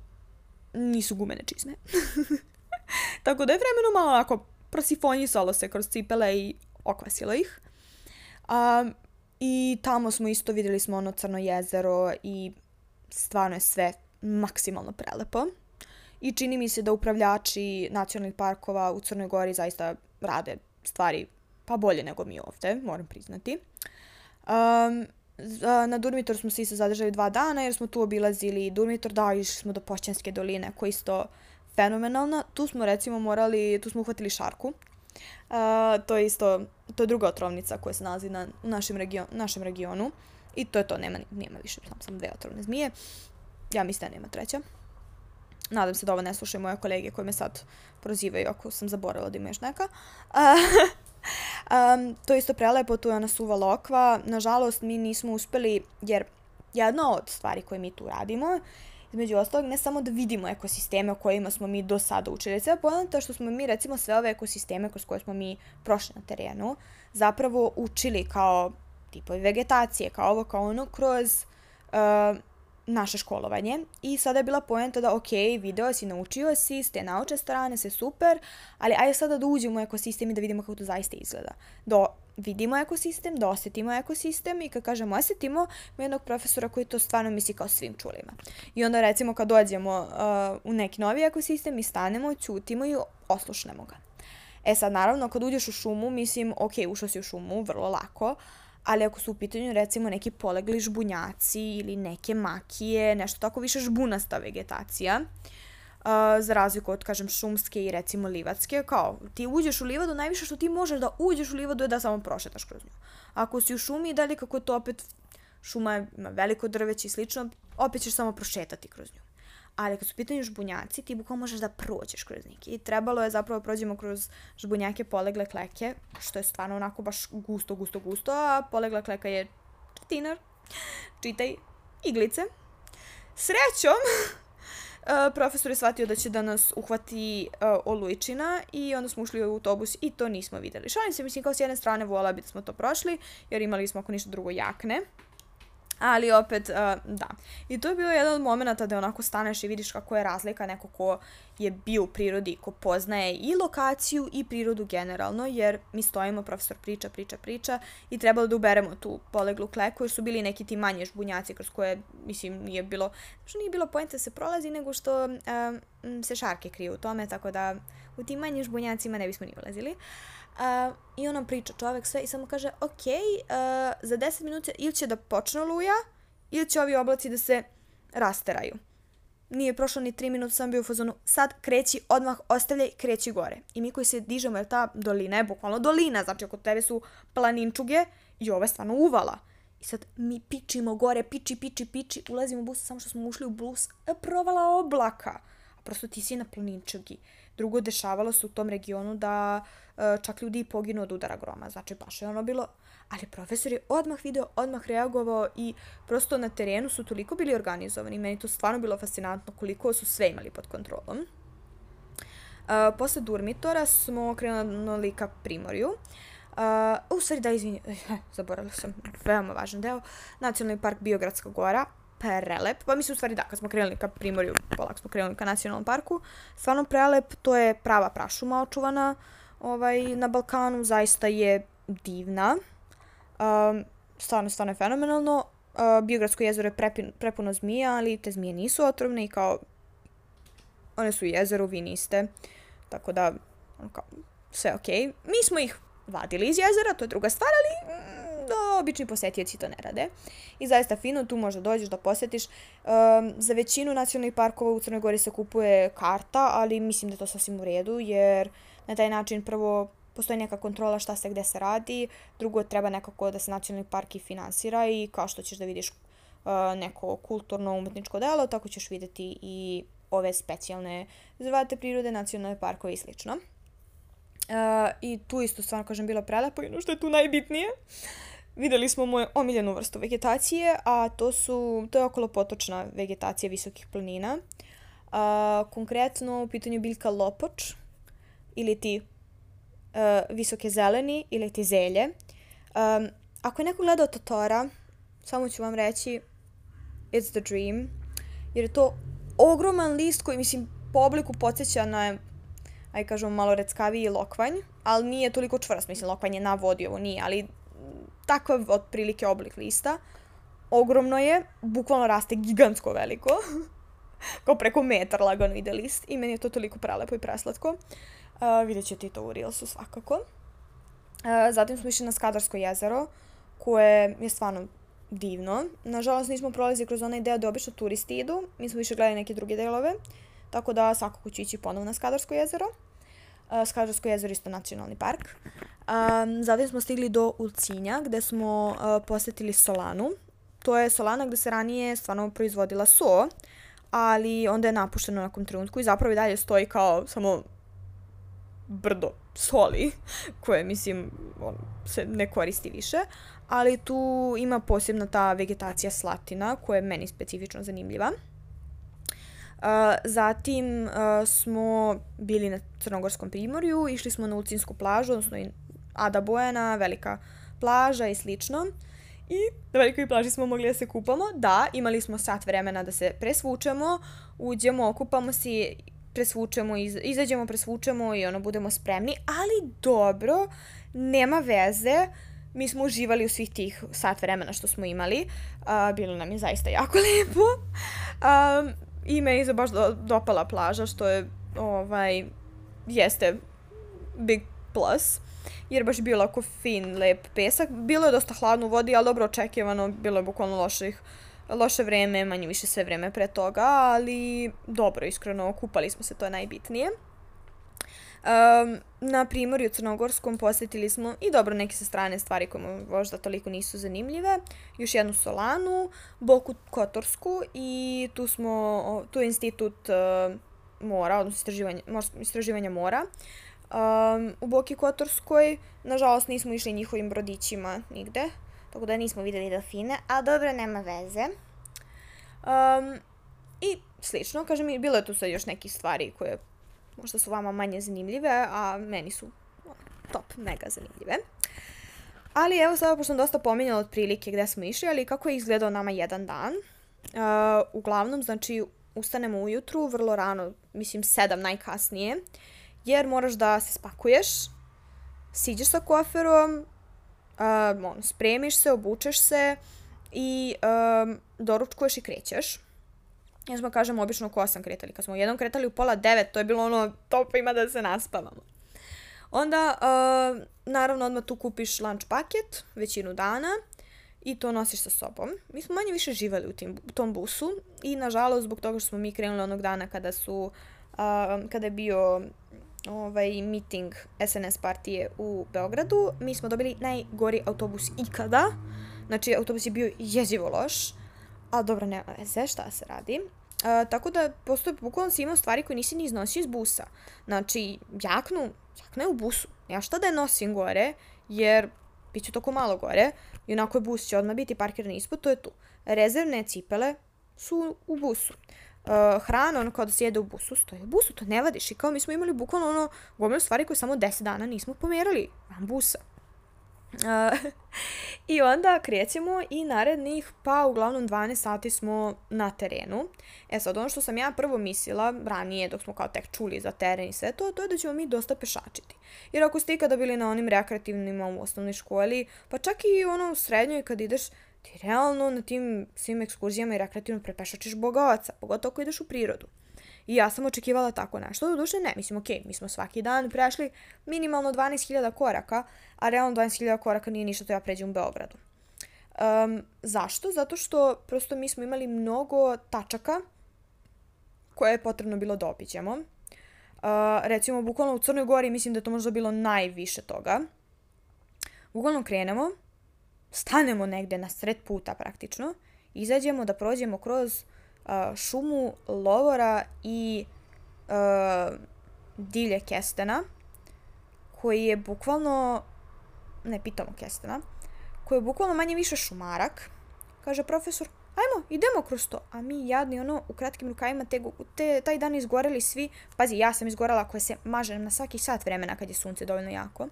nisu gumene čizme. <laughs> Tako da je vremeno malo onako prosifonjisalo se kroz cipele i okvasilo ih. Um, I tamo smo isto videli smo ono crno jezero i stvarno je sve maksimalno prelepo. I čini mi se da upravljači nacionalnih parkova u Crnoj Gori zaista rade stvari pa bolje nego mi ovde, moram priznati. Um, na Durmitor smo se isto zadržali dva dana jer smo tu obilazili Durmitor, da, išli smo do Pošćanske doline koja isto fenomenalna. Tu smo recimo morali, tu smo uhvatili šarku. Uh, to je isto, to je druga otrovnica koja se nalazi na, u našem, region, našem regionu. I to je to, nema, nema više, samo sam dve otrovne zmije. Ja mislim da nema treća. Nadam se da ovo ne slušaju moje kolege koje me sad prozivaju ako sam zaboravila da ima još neka. <laughs> um, to je isto prelepo, tu je ona suva lokva. Nažalost, mi nismo uspeli, jer jedna od stvari koje mi tu radimo, između ostalog, ne samo da vidimo ekosisteme o kojima smo mi do sada učili. Sve pojenta što smo mi, recimo, sve ove ekosisteme kroz koje smo mi prošli na terenu, zapravo učili kao tipovi vegetacije, kao ovo, kao ono, kroz uh, naše školovanje. I sada je bila poenta da, ok, video si, naučio si, s te nauče strane, sve super, ali ajde sada da uđemo u ekosistem i da vidimo kako to zaista izgleda. Da vidimo ekosistem, da osetimo ekosistem i kad kažemo osetimo, ima jednog profesora koji to stvarno misli kao svim čulima. I onda recimo kad dođemo uh, u neki novi ekosistem i stanemo, ćutimo i oslušnemo ga. E sad, naravno, kad uđeš u šumu, mislim, ok, ušao si u šumu, vrlo lako, ali ako su u pitanju recimo neki polegli žbunjaci ili neke makije, nešto tako više žbunasta vegetacija, uh, za razliku od, kažem, šumske i recimo livatske, kao ti uđeš u livadu, najviše što ti možeš da uđeš u livadu je da samo prošetaš kroz nju. Ako si u šumi i dalje kako je to opet šuma ima veliko drveće i slično, opet ćeš samo prošetati kroz nju ali kad su pitanju žbunjaci, ti bukvalno možeš da prođeš kroz njih. I trebalo je zapravo da prođemo kroz žbunjake polegle kleke, što je stvarno onako baš gusto, gusto, gusto, a polegla kleka je četinar, čitaj, iglice. Srećom, Uh, <laughs> profesor je shvatio da će da nas uhvati uh, olujčina i onda smo ušli u autobus i to nismo videli. Šalim se, mislim, kao s jedne strane vola bi da smo to prošli, jer imali smo ako ništa drugo jakne. Ali opet, uh, da. I to je bilo jedan od momenta da onako staneš i vidiš kako je razlika neko ko je bio u prirodi, ko poznaje i lokaciju i prirodu generalno, jer mi stojimo, profesor priča, priča, priča i trebalo da uberemo tu poleglu kleku, jer su bili neki ti manje žbunjaci kroz koje, mislim, nije bilo, što nije bilo pojenta da se prolazi, nego što um, se šarke kriju u tome, tako da u tim manjim žbunjacima ne bismo ni ulazili. Uh, Uh, I on nam priča čovek sve i samo kaže, ok, uh, za 10 minuta ili će da počne oluja, ili će ovi oblaci da se rasteraju. Nije prošlo ni 3 minuta, sam bio u fazonu, sad kreći, odmah ostavljaj, kreći gore. I mi koji se dižemo, jer ta dolina je bukvalno dolina, znači oko tebe su planinčuge i ovo je stvarno uvala. I sad mi pičimo gore, piči, piči, piči, ulazimo u bus, samo što smo ušli u bus, e, provala oblaka. A prosto ti si na planinčugi. Drugo, dešavalo se u tom regionu da E, čak ljudi i poginu od udara groma. Znači, baš je ono bilo... Ali profesor je odmah video, odmah reagovao i prosto na terenu su toliko bili organizovani. Meni to stvarno bilo fascinantno koliko su sve imali pod kontrolom. Uh, posle Durmitora smo krenuli ka Primorju. Uh, u stvari da, izvini, <laughs> zaboravila sam, veoma važan deo. Nacionalni park Biogradska gora, prelep. Pa mislim u stvari da, kad smo krenuli ka Primorju, polak smo krenuli ka nacionalnom parku. Stvarno prelep, to je prava prašuma očuvana. Ovaj, na Balkanu zaista je divna. Um, stvarno, stvarno je fenomenalno. Uh, Biogradsko jezero je prepin, prepuno zmija, ali te zmije nisu otrovne i kao one su u jezeru, vi niste. Tako da, kao, sve okej. Okay. Mi smo ih vadili iz jezera, to je druga stvar, ali mm, da, obični posetioci to ne rade. I zaista fino, tu možda dođeš da posetiš. Um, za većinu nacionalnih parkova u Crnoj Gori se kupuje karta, ali mislim da je to sasvim u redu, jer Na taj način prvo postoji neka kontrola šta se gde se radi, drugo treba nekako da se nacionalni park i finansira i kao što ćeš da vidiš uh, neko kulturno umetničko delo, tako ćeš videti i ove specijalne rezervate prirode, nacionalne parkove i slično. Uh, I tu isto stvarno, kažem, bilo prelepo i ono što je tu najbitnije. Videli smo moju omiljenu vrstu vegetacije, a to su, to je okolo potočna vegetacija visokih planina. Uh, konkretno u pitanju biljka lopoč, ili ti uh, visoke zeleni ili ti zelje. Um, ako je neko gledao Totora, samo ću vam reći It's the Dream, jer je to ogroman list koji, mislim, po obliku podsjeća na, aj kažemo, malo reckaviji lokvanj, ali nije toliko čvrst, mislim, lokvanj je na vodi, ovo nije, ali takav otprilike oblik lista. Ogromno je, bukvalno raste gigantsko veliko, <laughs> kao preko metar lagano ide list i meni je to toliko prelepo i preslatko. Uh, vidjet ćete i to u Reelsu svakako. Uh, zatim smo išli na Skadarsko jezero, koje je stvarno divno. Nažalost nismo prolazili kroz onaj deo gde obično turisti idu. Mi smo više gledali neke druge delove. Tako da svakako ću ići ponovo na Skadarsko jezero. Skadarsko jezero isto nacionalni park. Um, zatim smo stigli do Ulcinja gde smo uh, posetili Solanu. To je Solana gde se ranije stvarno proizvodila so, ali onda je napušteno na nekom trenutku i zapravo i dalje stoji kao samo brdo soli, <laughs> koje, mislim, on, se ne koristi više, ali tu ima posebna ta vegetacija slatina, koja je meni specifično zanimljiva. Zatim smo bili na Crnogorskom primorju, išli smo na Ulcinsku plažu, odnosno Ada Bojana, velika plaža i slično. I na velikoj plaži smo mogli da se kupamo. Da, imali smo sat vremena da se presvučemo, uđemo, okupamo se presvučemo, iz, izađemo, presvučemo i ono, budemo spremni, ali dobro, nema veze, mi smo uživali u svih tih sat vremena što smo imali, uh, bilo nam je zaista jako <laughs> lepo, um, i meni se baš do, dopala plaža, što je, ovaj, jeste big plus, jer baš bilo ako fin, lep pesak, bilo je dosta hladno u vodi, ali dobro očekivano, bilo je bukvalno loših loše vreme, manje više sve vreme pre toga, ali dobro, iskreno, kupali smo se, to je najbitnije. Um, na primorju Crnogorskom posetili smo i dobro neke sa strane stvari koje možda toliko nisu zanimljive. Još jednu solanu, Boku Kotorsku i tu smo, tu je institut uh, mora, odnosno istraživanja, istraživanja mora. Um, u Boki Kotorskoj, nažalost, nismo išli njihovim brodićima nigde, tako da nismo videli delfine, a dobro, nema veze. Um, i slično. Kažem bilo je tu sad još neki stvari koje možda su vama manje zanimljive, a meni su top, mega zanimljive. Ali evo sada, pošto sam dosta pominjala otprilike gde smo išli, ali kako je izgledao nama jedan dan. Uh, uglavnom, znači, ustanemo ujutru, vrlo rano, mislim sedam najkasnije, jer moraš da se spakuješ, siđeš sa koferom, uh, on, spremiš se, obučeš se i um, doručkuješ i krećeš. Ja smo, kažem, obično ko sam kretali. Kad smo jednom kretali u pola devet, to je bilo ono, top ima da se naspavamo. Onda, uh, naravno, odmah tu kupiš lunch paket, većinu dana, i to nosiš sa sobom. Mi smo manje više živali u, tim, u tom busu i nažalost zbog toga što smo mi krenuli onog dana kada su uh, kada je bio ovaj meeting SNS partije u Beogradu, mi smo dobili najgori autobus ikada. Znači, autobus je bio jezivo loš, a dobro, nema veze, šta se radi. Uh, tako da, postoje, bukvalno si imao stvari koje nisi ni iznosio iz busa. Znači, jaknu, jakna je u busu. Ja šta da je nosim gore, jer bit će toko malo gore, i onako je bus će odmah biti parkiran ispod, to je tu. Rezervne cipele su u busu. Uh, hrana, ono kao da se jede u busu, stoji u busu, to ne vadiš. I kao mi smo imali bukvalno ono gomilu stvari koje samo 10 dana nismo pomerali van busa. <laughs> I onda krećemo i narednih, pa uglavnom 12 sati smo na terenu. E sad, ono što sam ja prvo mislila, ranije dok smo kao tek čuli za teren i sve to, to je da ćemo mi dosta pešačiti. Jer ako ste ikada bili na onim rekreativnima u osnovnoj školi, pa čak i ono u srednjoj kad ideš, ti realno na tim svim ekskurzijama i rekreativno prepešačiš boga oca, pogotovo ako ideš u prirodu. I ja sam očekivala tako nešto. Do duše ne, mislim, ok, mi smo svaki dan prešli minimalno 12.000 koraka, a realno 12.000 koraka nije ništa to ja pređem u Beogradu. Um, zašto? Zato što prosto mi smo imali mnogo tačaka koje je potrebno bilo da obiđemo. Uh, recimo, bukvalno u Crnoj Gori mislim da je to možda bilo najviše toga. Bukvalno krenemo, stanemo negde na sred puta praktično, izađemo da prođemo kroz šumu lovora i divlje kestena, koji je bukvalno, ne pitamo kestena, koji je bukvalno manje više šumarak. Kaže profesor, ajmo, idemo kroz to. A mi jadni, ono, u kratkim rukavima te, te, taj dan izgoreli svi. Pazi, ja sam izgorela koja se maže na svaki sat vremena kad je sunce dovoljno jako.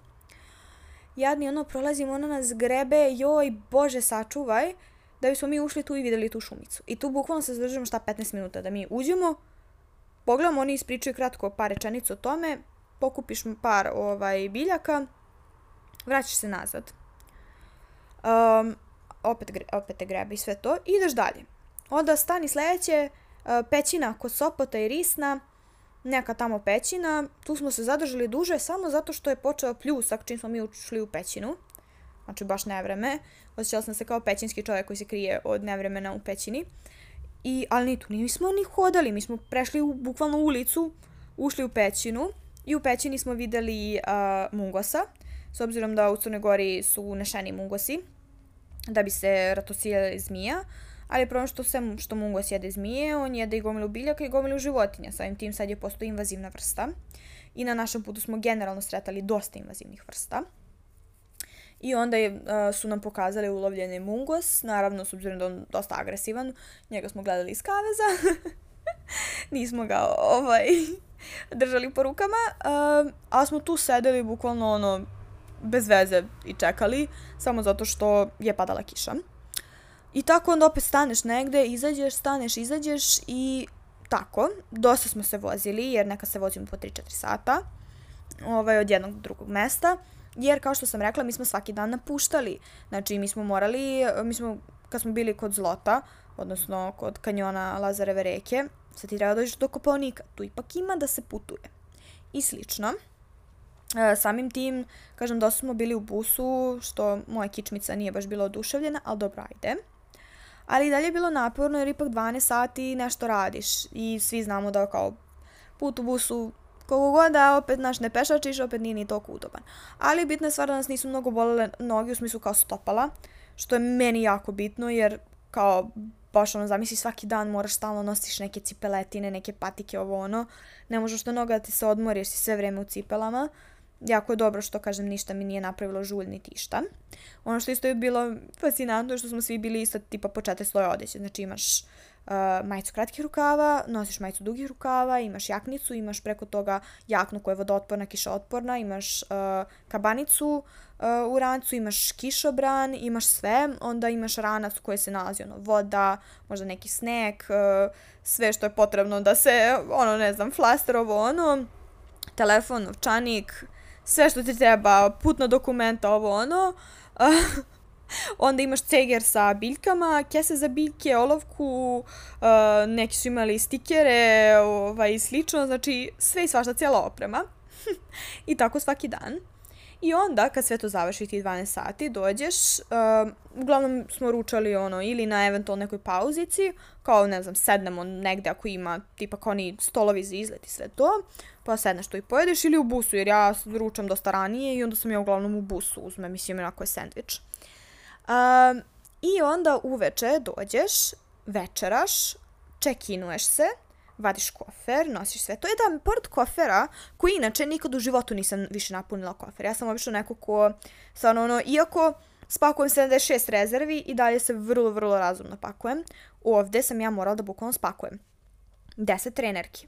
Jadni, ono, prolazimo, ono nas grebe, joj, bože, sačuvaj da bismo mi ušli tu i videli tu šumicu. I tu bukvalno se zadržimo šta 15 minuta da mi uđemo, pogledamo, oni ispričaju kratko par rečenica o tome, pokupiš par ovaj, biljaka, vraćaš se nazad. Um, opet, opet te grebi sve to i ideš dalje. Onda stani sledeće, uh, pećina kod Sopota i Risna, neka tamo pećina, tu smo se zadržali duže samo zato što je počeo pljusak čim smo mi ušli u pećinu znači baš nevreme. Osjećala sam se kao pećinski čovjek koji se krije od nevremena u pećini. I, ali ni tu nismo ni hodali, mi smo prešli u bukvalno ulicu, ušli u pećinu i u pećini smo videli uh, mungosa, s obzirom da u Crnoj Gori su unešeni mungosi, da bi se ratosiljali zmija, ali problem što sve što mungos jede zmije, on jede i gomilu biljaka i gomilu životinja, samim tim sad je postoji invazivna vrsta. I na našem putu smo generalno sretali dosta invazivnih vrsta. I onda je, uh, su nam pokazali ulovljeni mungos, naravno s obzirom da on dosta agresivan, njega smo gledali iz kaveza, <laughs> nismo ga ovaj, <laughs> držali po rukama, uh, a smo tu sedeli bukvalno ono, bez veze i čekali, samo zato što je padala kiša. I tako onda opet staneš negde, izađeš, staneš, izađeš i tako. Dosta smo se vozili, jer neka se vozimo po 3-4 sata ovaj, od jednog do drugog mesta. Jer, kao što sam rekla, mi smo svaki dan napuštali. Znači, mi smo morali, mi smo, kad smo bili kod Zlota, odnosno kod kanjona Lazareve reke, sad ti treba dođeš do Kopaonika. Tu ipak ima da se putuje. I slično. E, samim tim, kažem, dosta smo bili u busu, što moja kičmica nije baš bila oduševljena, ali dobro, ajde. Ali i dalje je bilo naporno jer ipak 12 sati nešto radiš i svi znamo da kao put u busu koliko god da opet naš ne pešačiš, opet nije ni toliko udoban. Ali bitna je stvar da nas nisu mnogo bolele noge u smislu kao stopala, što je meni jako bitno jer kao baš ono zamisli svaki dan moraš stalno nosiš neke cipeletine, neke patike, ovo ono. Ne možeš da noga da ti se odmori jer si sve vreme u cipelama. Jako je dobro što, kažem, ništa mi nije napravilo žulj ni tišta. Ono što isto je bilo fascinantno je što smo svi bili isto tipa po četiri sloje odeće. Znači imaš uh, majicu kratkih rukava, nosiš majicu dugih rukava, imaš jaknicu, imaš preko toga jaknu koja je vodootporna, kišootporna, imaš uh, kabanicu uh, u rancu, imaš kišobran, imaš sve, onda imaš ranac koji se nalazi ono voda, možda neki snack, uh, sve što je potrebno da se, ono ne znam, flaster ovo ono, telefon, novčanik, sve što ti treba, putna dokumenta, ovo ono. Uh, <laughs> Onda imaš ceger sa biljkama, kese za biljke, olovku, uh, neki su imali stikere ovaj, slično, znači sve i svašta, cijela oprema. <laughs> I tako svaki dan. I onda, kad sve to završi ti 12 sati, dođeš, uh, uglavnom smo ručali ono, ili na eventualno nekoj pauzici, kao, ne znam, sednemo negde ako ima, tipa kao oni stolovi za izlet i sve to, pa sedneš to i pojedeš, ili u busu, jer ja ručam dosta ranije i onda sam ja uglavnom u busu, uzmem, mislim, onako je sandvič. Um, I onda uveče dođeš, večeraš, čekinuješ se, vadiš kofer, nosiš sve. To je da, pored kofera, koji inače nikad u životu nisam više napunila kofer. Ja sam obično neko ko, stvarno ono, iako spakujem 76 rezervi i dalje se vrlo, vrlo razumno pakujem, ovde sam ja morala da bukvalno spakujem 10 trenerki,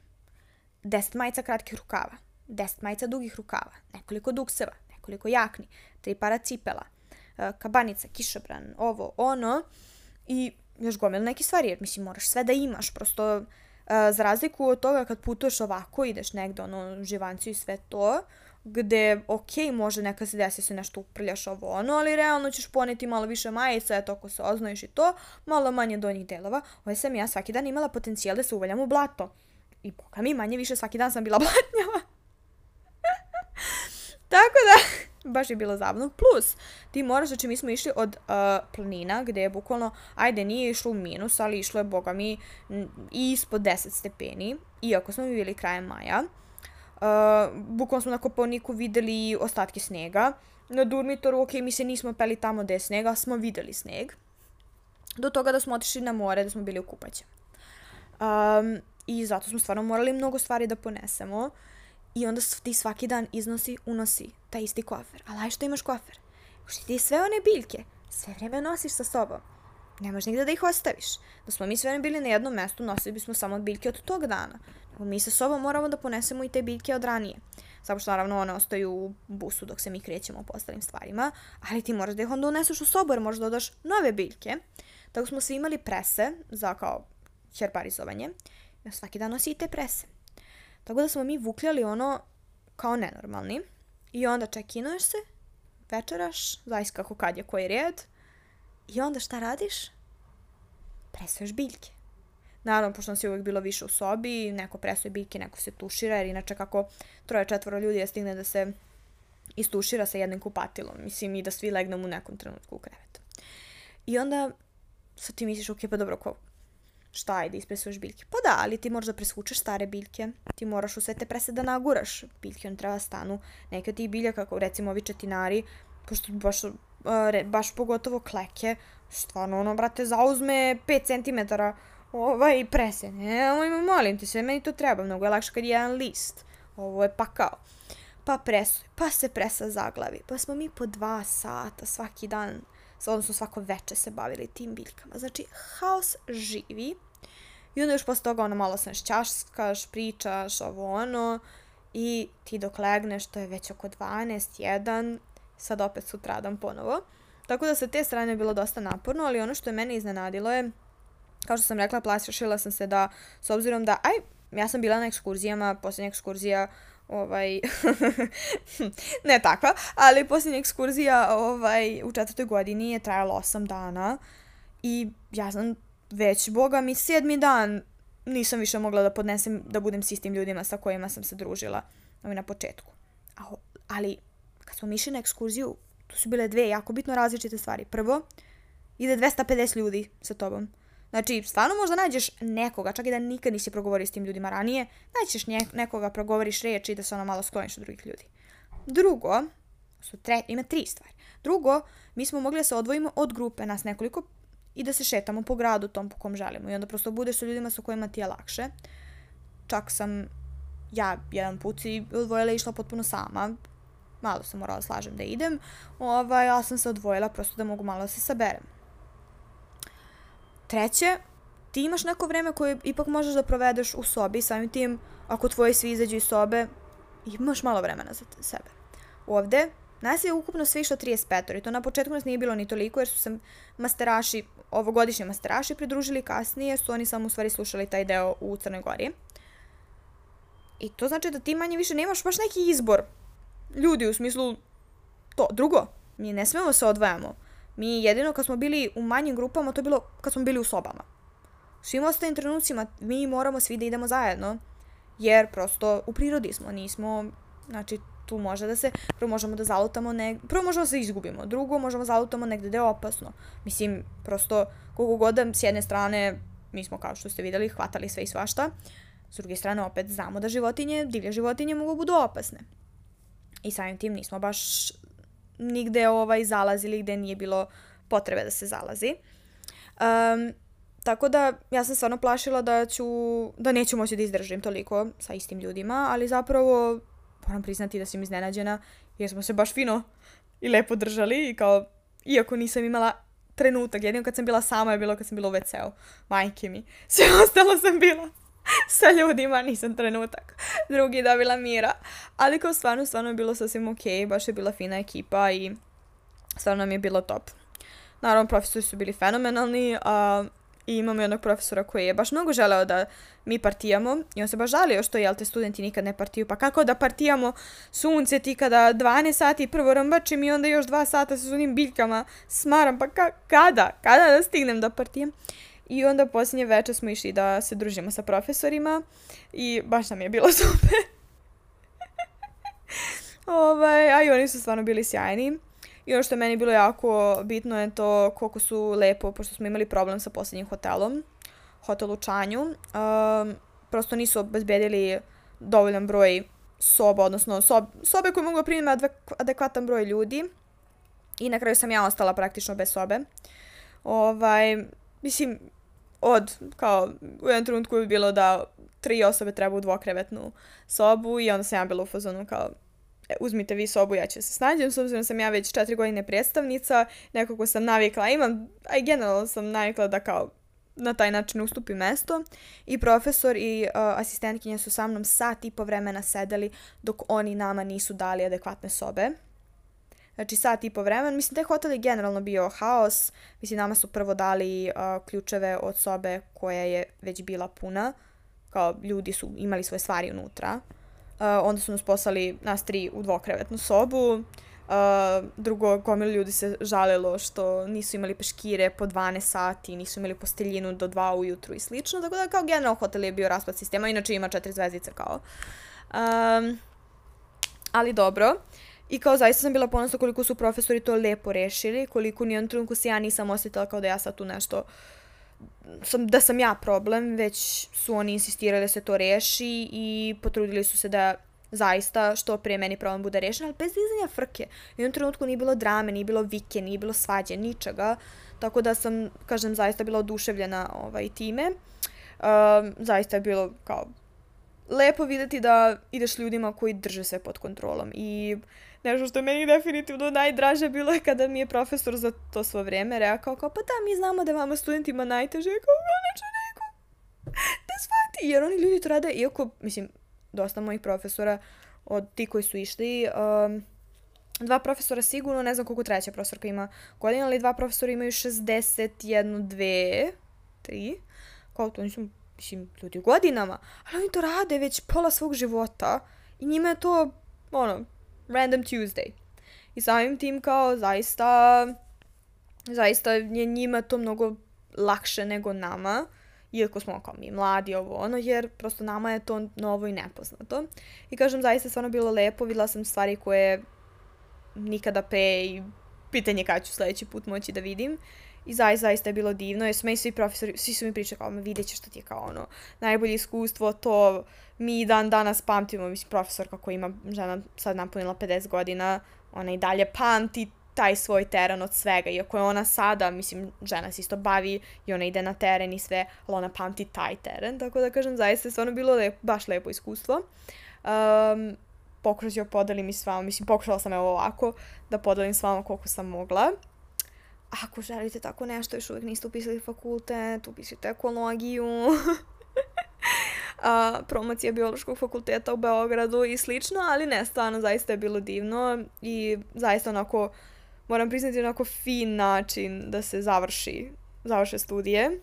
10 majica kratkih rukava, 10 majica dugih rukava, nekoliko dukseva, nekoliko jakni, tri para cipela, kabanica, kišobran, ovo, ono i još gomil neke stvari, jer mislim moraš sve da imaš, prosto uh, za razliku od toga kad putuješ ovako, ideš negde, ono, živanciju i sve to, gde, ok, može neka se desi da se nešto uprljaš ovo ono, ali realno ćeš poneti malo više majica, eto ako se oznojiš i to, malo manje donjih delova. Ovo sam ja svaki dan imala potencijal da se uvaljam u blato. I boga mi, manje više svaki dan sam bila <laughs> blatnjava. <laughs> Tako da, baš je bilo zabavno. Plus, ti moraš, znači mi smo išli od uh, planina gde je bukvalno, ajde nije išlo u minus, ali išlo je, boga mi, i ispod 10 stepeni, iako smo mi bili krajem maja. Uh, bukvalno smo na Koponiku videli ostatke snega. Na Durmitoru, ok, mi se nismo peli tamo gde je snega, smo videli sneg. Do toga da smo otišli na more, da smo bili u kupaće. Um, I zato smo stvarno morali mnogo stvari da ponesemo. I onda ti svaki dan iznosi, unosi taj isti kofer. Ali aj što imaš kofer? Što ti sve one biljke sve vreme nosiš sa sobom. Ne možeš nigde da ih ostaviš. Da smo mi sve vreme bili na jednom mestu, nosili bismo samo biljke od tog dana. Nego mi sa sobom moramo da ponesemo i te biljke od ranije. Samo što naravno one ostaju u busu dok se mi krećemo po ostalim stvarima, ali ti moraš da ih onda uneseš u sobu jer možeš da dodaš nove biljke. Tako smo svi imali prese za kao herbarizovanje. Ja svaki dan nosi i te prese. Tako da smo mi vukljali ono kao nenormalni. I onda čekinuješ se, večeraš, zavis kako kad je koji red. I onda šta radiš? Presuješ biljke. Naravno, pošto nas je uvijek bilo više u sobi, neko presuje biljke, neko se tušira, jer inače kako troje, četvoro ljudi je stigne da se istušira sa jednim kupatilom. Mislim, i da svi legnemo u nekom trenutku u krevet. I onda sad ti misliš, ok, pa dobro, ko, šta je da ispresuješ biljke? Pa da, ali ti moraš da presvučeš stare biljke, ti moraš u sve te prese da naguraš biljke, on treba da stanu. Neke od tih biljaka, kao recimo ovi četinari, pošto baš, baš pogotovo kleke, stvarno ono, brate, zauzme 5 cm ovaj prese. Ne, molim ti se, meni to treba, mnogo je lakše kad je jedan list. Ovo je pakao. Pa presuje, pa se presa zaglavi. Pa smo mi po dva sata svaki dan odnosno svako veče se bavili tim biljkama. Znači, haos živi. I onda još posle toga ono malo se šćaškaš, pričaš, ovo ono. I ti dok legneš, to je već oko 12, 1, sad opet sutradan ponovo. Tako da sa te strane je bilo dosta naporno, ali ono što je mene iznenadilo je, kao što sam rekla, plašila sam se da, s obzirom da, aj, ja sam bila na ekskurzijama, posljednja ekskurzija ovaj, <laughs> ne takva, ali posljednja ekskurzija ovaj, u četvrtoj godini je trajala osam dana i ja sam već, boga mi, sedmi dan nisam više mogla da podnesem da budem s istim ljudima sa kojima sam se družila ovaj, na početku. Ali, kad smo išli na ekskurziju, tu su bile dve jako bitno različite stvari. Prvo, ide 250 ljudi sa tobom. Znači, stvarno možda nađeš nekoga, čak i da nikad nisi progovorio s tim ljudima ranije, naćeš nekoga, progovoriš reči i da se ono malo skloniš od drugih ljudi. Drugo, su tre, ima tri stvari. Drugo, mi smo mogli da se odvojimo od grupe, nas nekoliko, i da se šetamo po gradu tom po kom želimo. I onda prosto budeš sa ljudima sa kojima ti je lakše. Čak sam ja jedan put i odvojila i išla potpuno sama. Malo sam morala slažem da idem. Ovaj, ja sam se odvojila prosto da mogu malo da se saberem. Treće, ti imaš neko vreme koje ipak možeš da provedeš u sobi, samim tim, ako tvoji svi izađu iz sobe, imaš malo vremena za sebe. Ovde, nas je ukupno sve išlo 35 i to na početku nas nije bilo ni toliko jer su se masteraši, ovogodišnji masteraši pridružili kasnije, su oni samo u stvari slušali taj deo u Crnoj Gori. I to znači da ti manje više nemaš baš neki izbor ljudi u smislu to. Drugo, mi ne smemo se odvajamo. Mi jedino kad smo bili u manjim grupama, to je bilo kad smo bili u sobama. U svim ostalim trenucima mi moramo svi da idemo zajedno, jer prosto u prirodi smo, nismo, znači tu može da se, prvo možemo da zalutamo, ne, prvo možemo da se izgubimo, drugo možemo da zalutamo negde gde je opasno. Mislim, prosto, koliko god da s jedne strane, mi smo kao što ste videli, hvatali sve i svašta, s druge strane opet znamo da životinje, divlje životinje mogu da budu opasne. I samim tim nismo baš nigde ovaj zalazili gde nije bilo potrebe da se zalazi. Um, tako da ja sam stvarno plašila da ću, da neću moći da izdržim toliko sa istim ljudima, ali zapravo moram priznati da sam iznenađena jer smo se baš fino i lepo držali i kao, iako nisam imala trenutak, jedino kad sam bila sama je bilo kad sam bila u WC-u, majke mi, <laughs> sve ostalo sam bila <laughs> sa ljudima, nisam trenutak drugi dobila mira, ali kao stvarno, stvarno je bilo sasvim ok, baš je bila fina ekipa i stvarno mi je bilo top. Naravno, profesori su bili fenomenalni, a i imamo jednog profesora koji je baš mnogo želeo da mi partijamo i on se baš žalio što, jel te, studenti nikad ne partiju. Pa kako da partijamo sunce ti kada 12 sati prvo rambačim i onda još 2 sata sa onim biljkama smaram, pa ka kada? Kada da stignem da partijem? I onda posljednje veče smo išli da se družimo sa profesorima i baš nam je bilo <laughs> super. ovaj, a i oni su stvarno bili sjajni. I ono što je meni bilo jako bitno je to koliko su lepo, pošto smo imali problem sa posljednjim hotelom, hotel u Čanju, um, prosto nisu obezbedili dovoljan broj soba, odnosno sob, sobe koje mogu da primiti adekvatan broj ljudi. I na kraju sam ja ostala praktično bez sobe. Ovaj, mislim, od, kao, u jednom trenutku bi bilo da tri osobe treba u dvokrevetnu sobu i onda sam ja bila u fazonu kao, E, uzmite vi sobu, ja ću se snađem, s obzirom sam ja već četiri godine predstavnica, nekako sam navikla, imam, a i generalno sam navikla da kao na taj način ustupi mesto i profesor i uh, asistentkinja su sa mnom sat i po vremena sedeli dok oni nama nisu dali adekvatne sobe. Znači sat i po vremena. Mislim, taj hotel je generalno bio haos. Mislim, nama su prvo dali uh, ključeve od sobe koja je već bila puna. Kao ljudi su imali svoje stvari unutra. Uh, onda su nas poslali nas tri u dvokrevetnu sobu. Uh, drugo, gomil ljudi se žalilo što nisu imali peškire po 12 sati, nisu imali posteljinu do 2 ujutru i slično, tako da kao general hotel je bio raspad sistema, inače ima četiri zvezdice kao. Um, ali dobro. I kao zaista sam bila ponosna koliko su profesori to lepo rešili, koliko nijednom trenutku se ja nisam osjetila kao da ja sad tu nešto sam, da sam ja problem, već su oni insistirali da se to reši i potrudili su se da zaista što pre meni problem bude rešen, ali bez dizanja frke. U jednom trenutku nije bilo drame, nije bilo vike, nije bilo svađe, ničega. Tako da sam, kažem, zaista bila oduševljena ovaj, time. Um, zaista je bilo kao lepo videti da ideš ljudima koji drže sve pod kontrolom i nešto što meni definitivno najdraže bilo je kada mi je profesor za to svo vreme rekao kao pa da mi znamo da vama studentima najteže. Kao neće neko da shvati jer oni ljudi to rade iako mislim dosta mojih profesora od ti koji su išli um, dva profesora sigurno, ne znam koliko treća profesorka ima godina, ali dva profesora imaju 61, 2, 3, kao to nisu mislim, ljudi godinama, ali oni to rade već pola svog života i njima je to, ono, random Tuesday. I samim tim kao zaista, zaista je njima to mnogo lakše nego nama, iako smo kao mi mladi ovo ono, jer prosto nama je to novo i nepoznato. I kažem, zaista stvarno bilo lepo, videla sam stvari koje nikada pre i pitanje kada ću sledeći put moći da vidim. I zaista, zaista je bilo divno, jer su meni svi profesori, svi su mi pričali kao, vidjet ćeš što ti je kao ono, najbolje iskustvo, to mi dan danas pamtimo, mislim, profesorka koja ima, žena sad napunila 50 godina, ona i dalje pamti taj svoj teren od svega, iako je ona sada, mislim, žena se isto bavi i ona ide na teren i sve, ali ona pamti taj teren, tako da kažem, zaista je stvarno bilo lep, baš lepo iskustvo. Um, pokušao podelim i s vama, mislim, pokušala sam evo ovako da podelim s vama koliko sam mogla ako želite tako nešto, još uvijek niste upisali fakultet, upisite ekologiju, <laughs> a, promocija biološkog fakulteta u Beogradu i slično, ali ne, stvarno zaista je bilo divno i zaista onako, moram priznati, onako fin način da se završi, završe studije.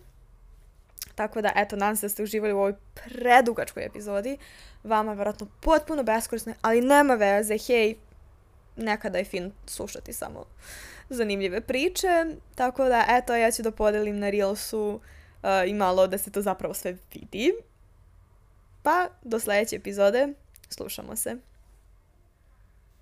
Tako da, eto, nadam se da ste uživali u ovoj predugačkoj epizodi. Vama vjerojatno potpuno beskorisno, ali nema veze, hej, nekada je fin slušati samo zanimljive priče. Tako da, eto, ja ću da podelim na Reelsu uh, i malo da se to zapravo sve vidi. Pa, do sljedeće epizode, slušamo se.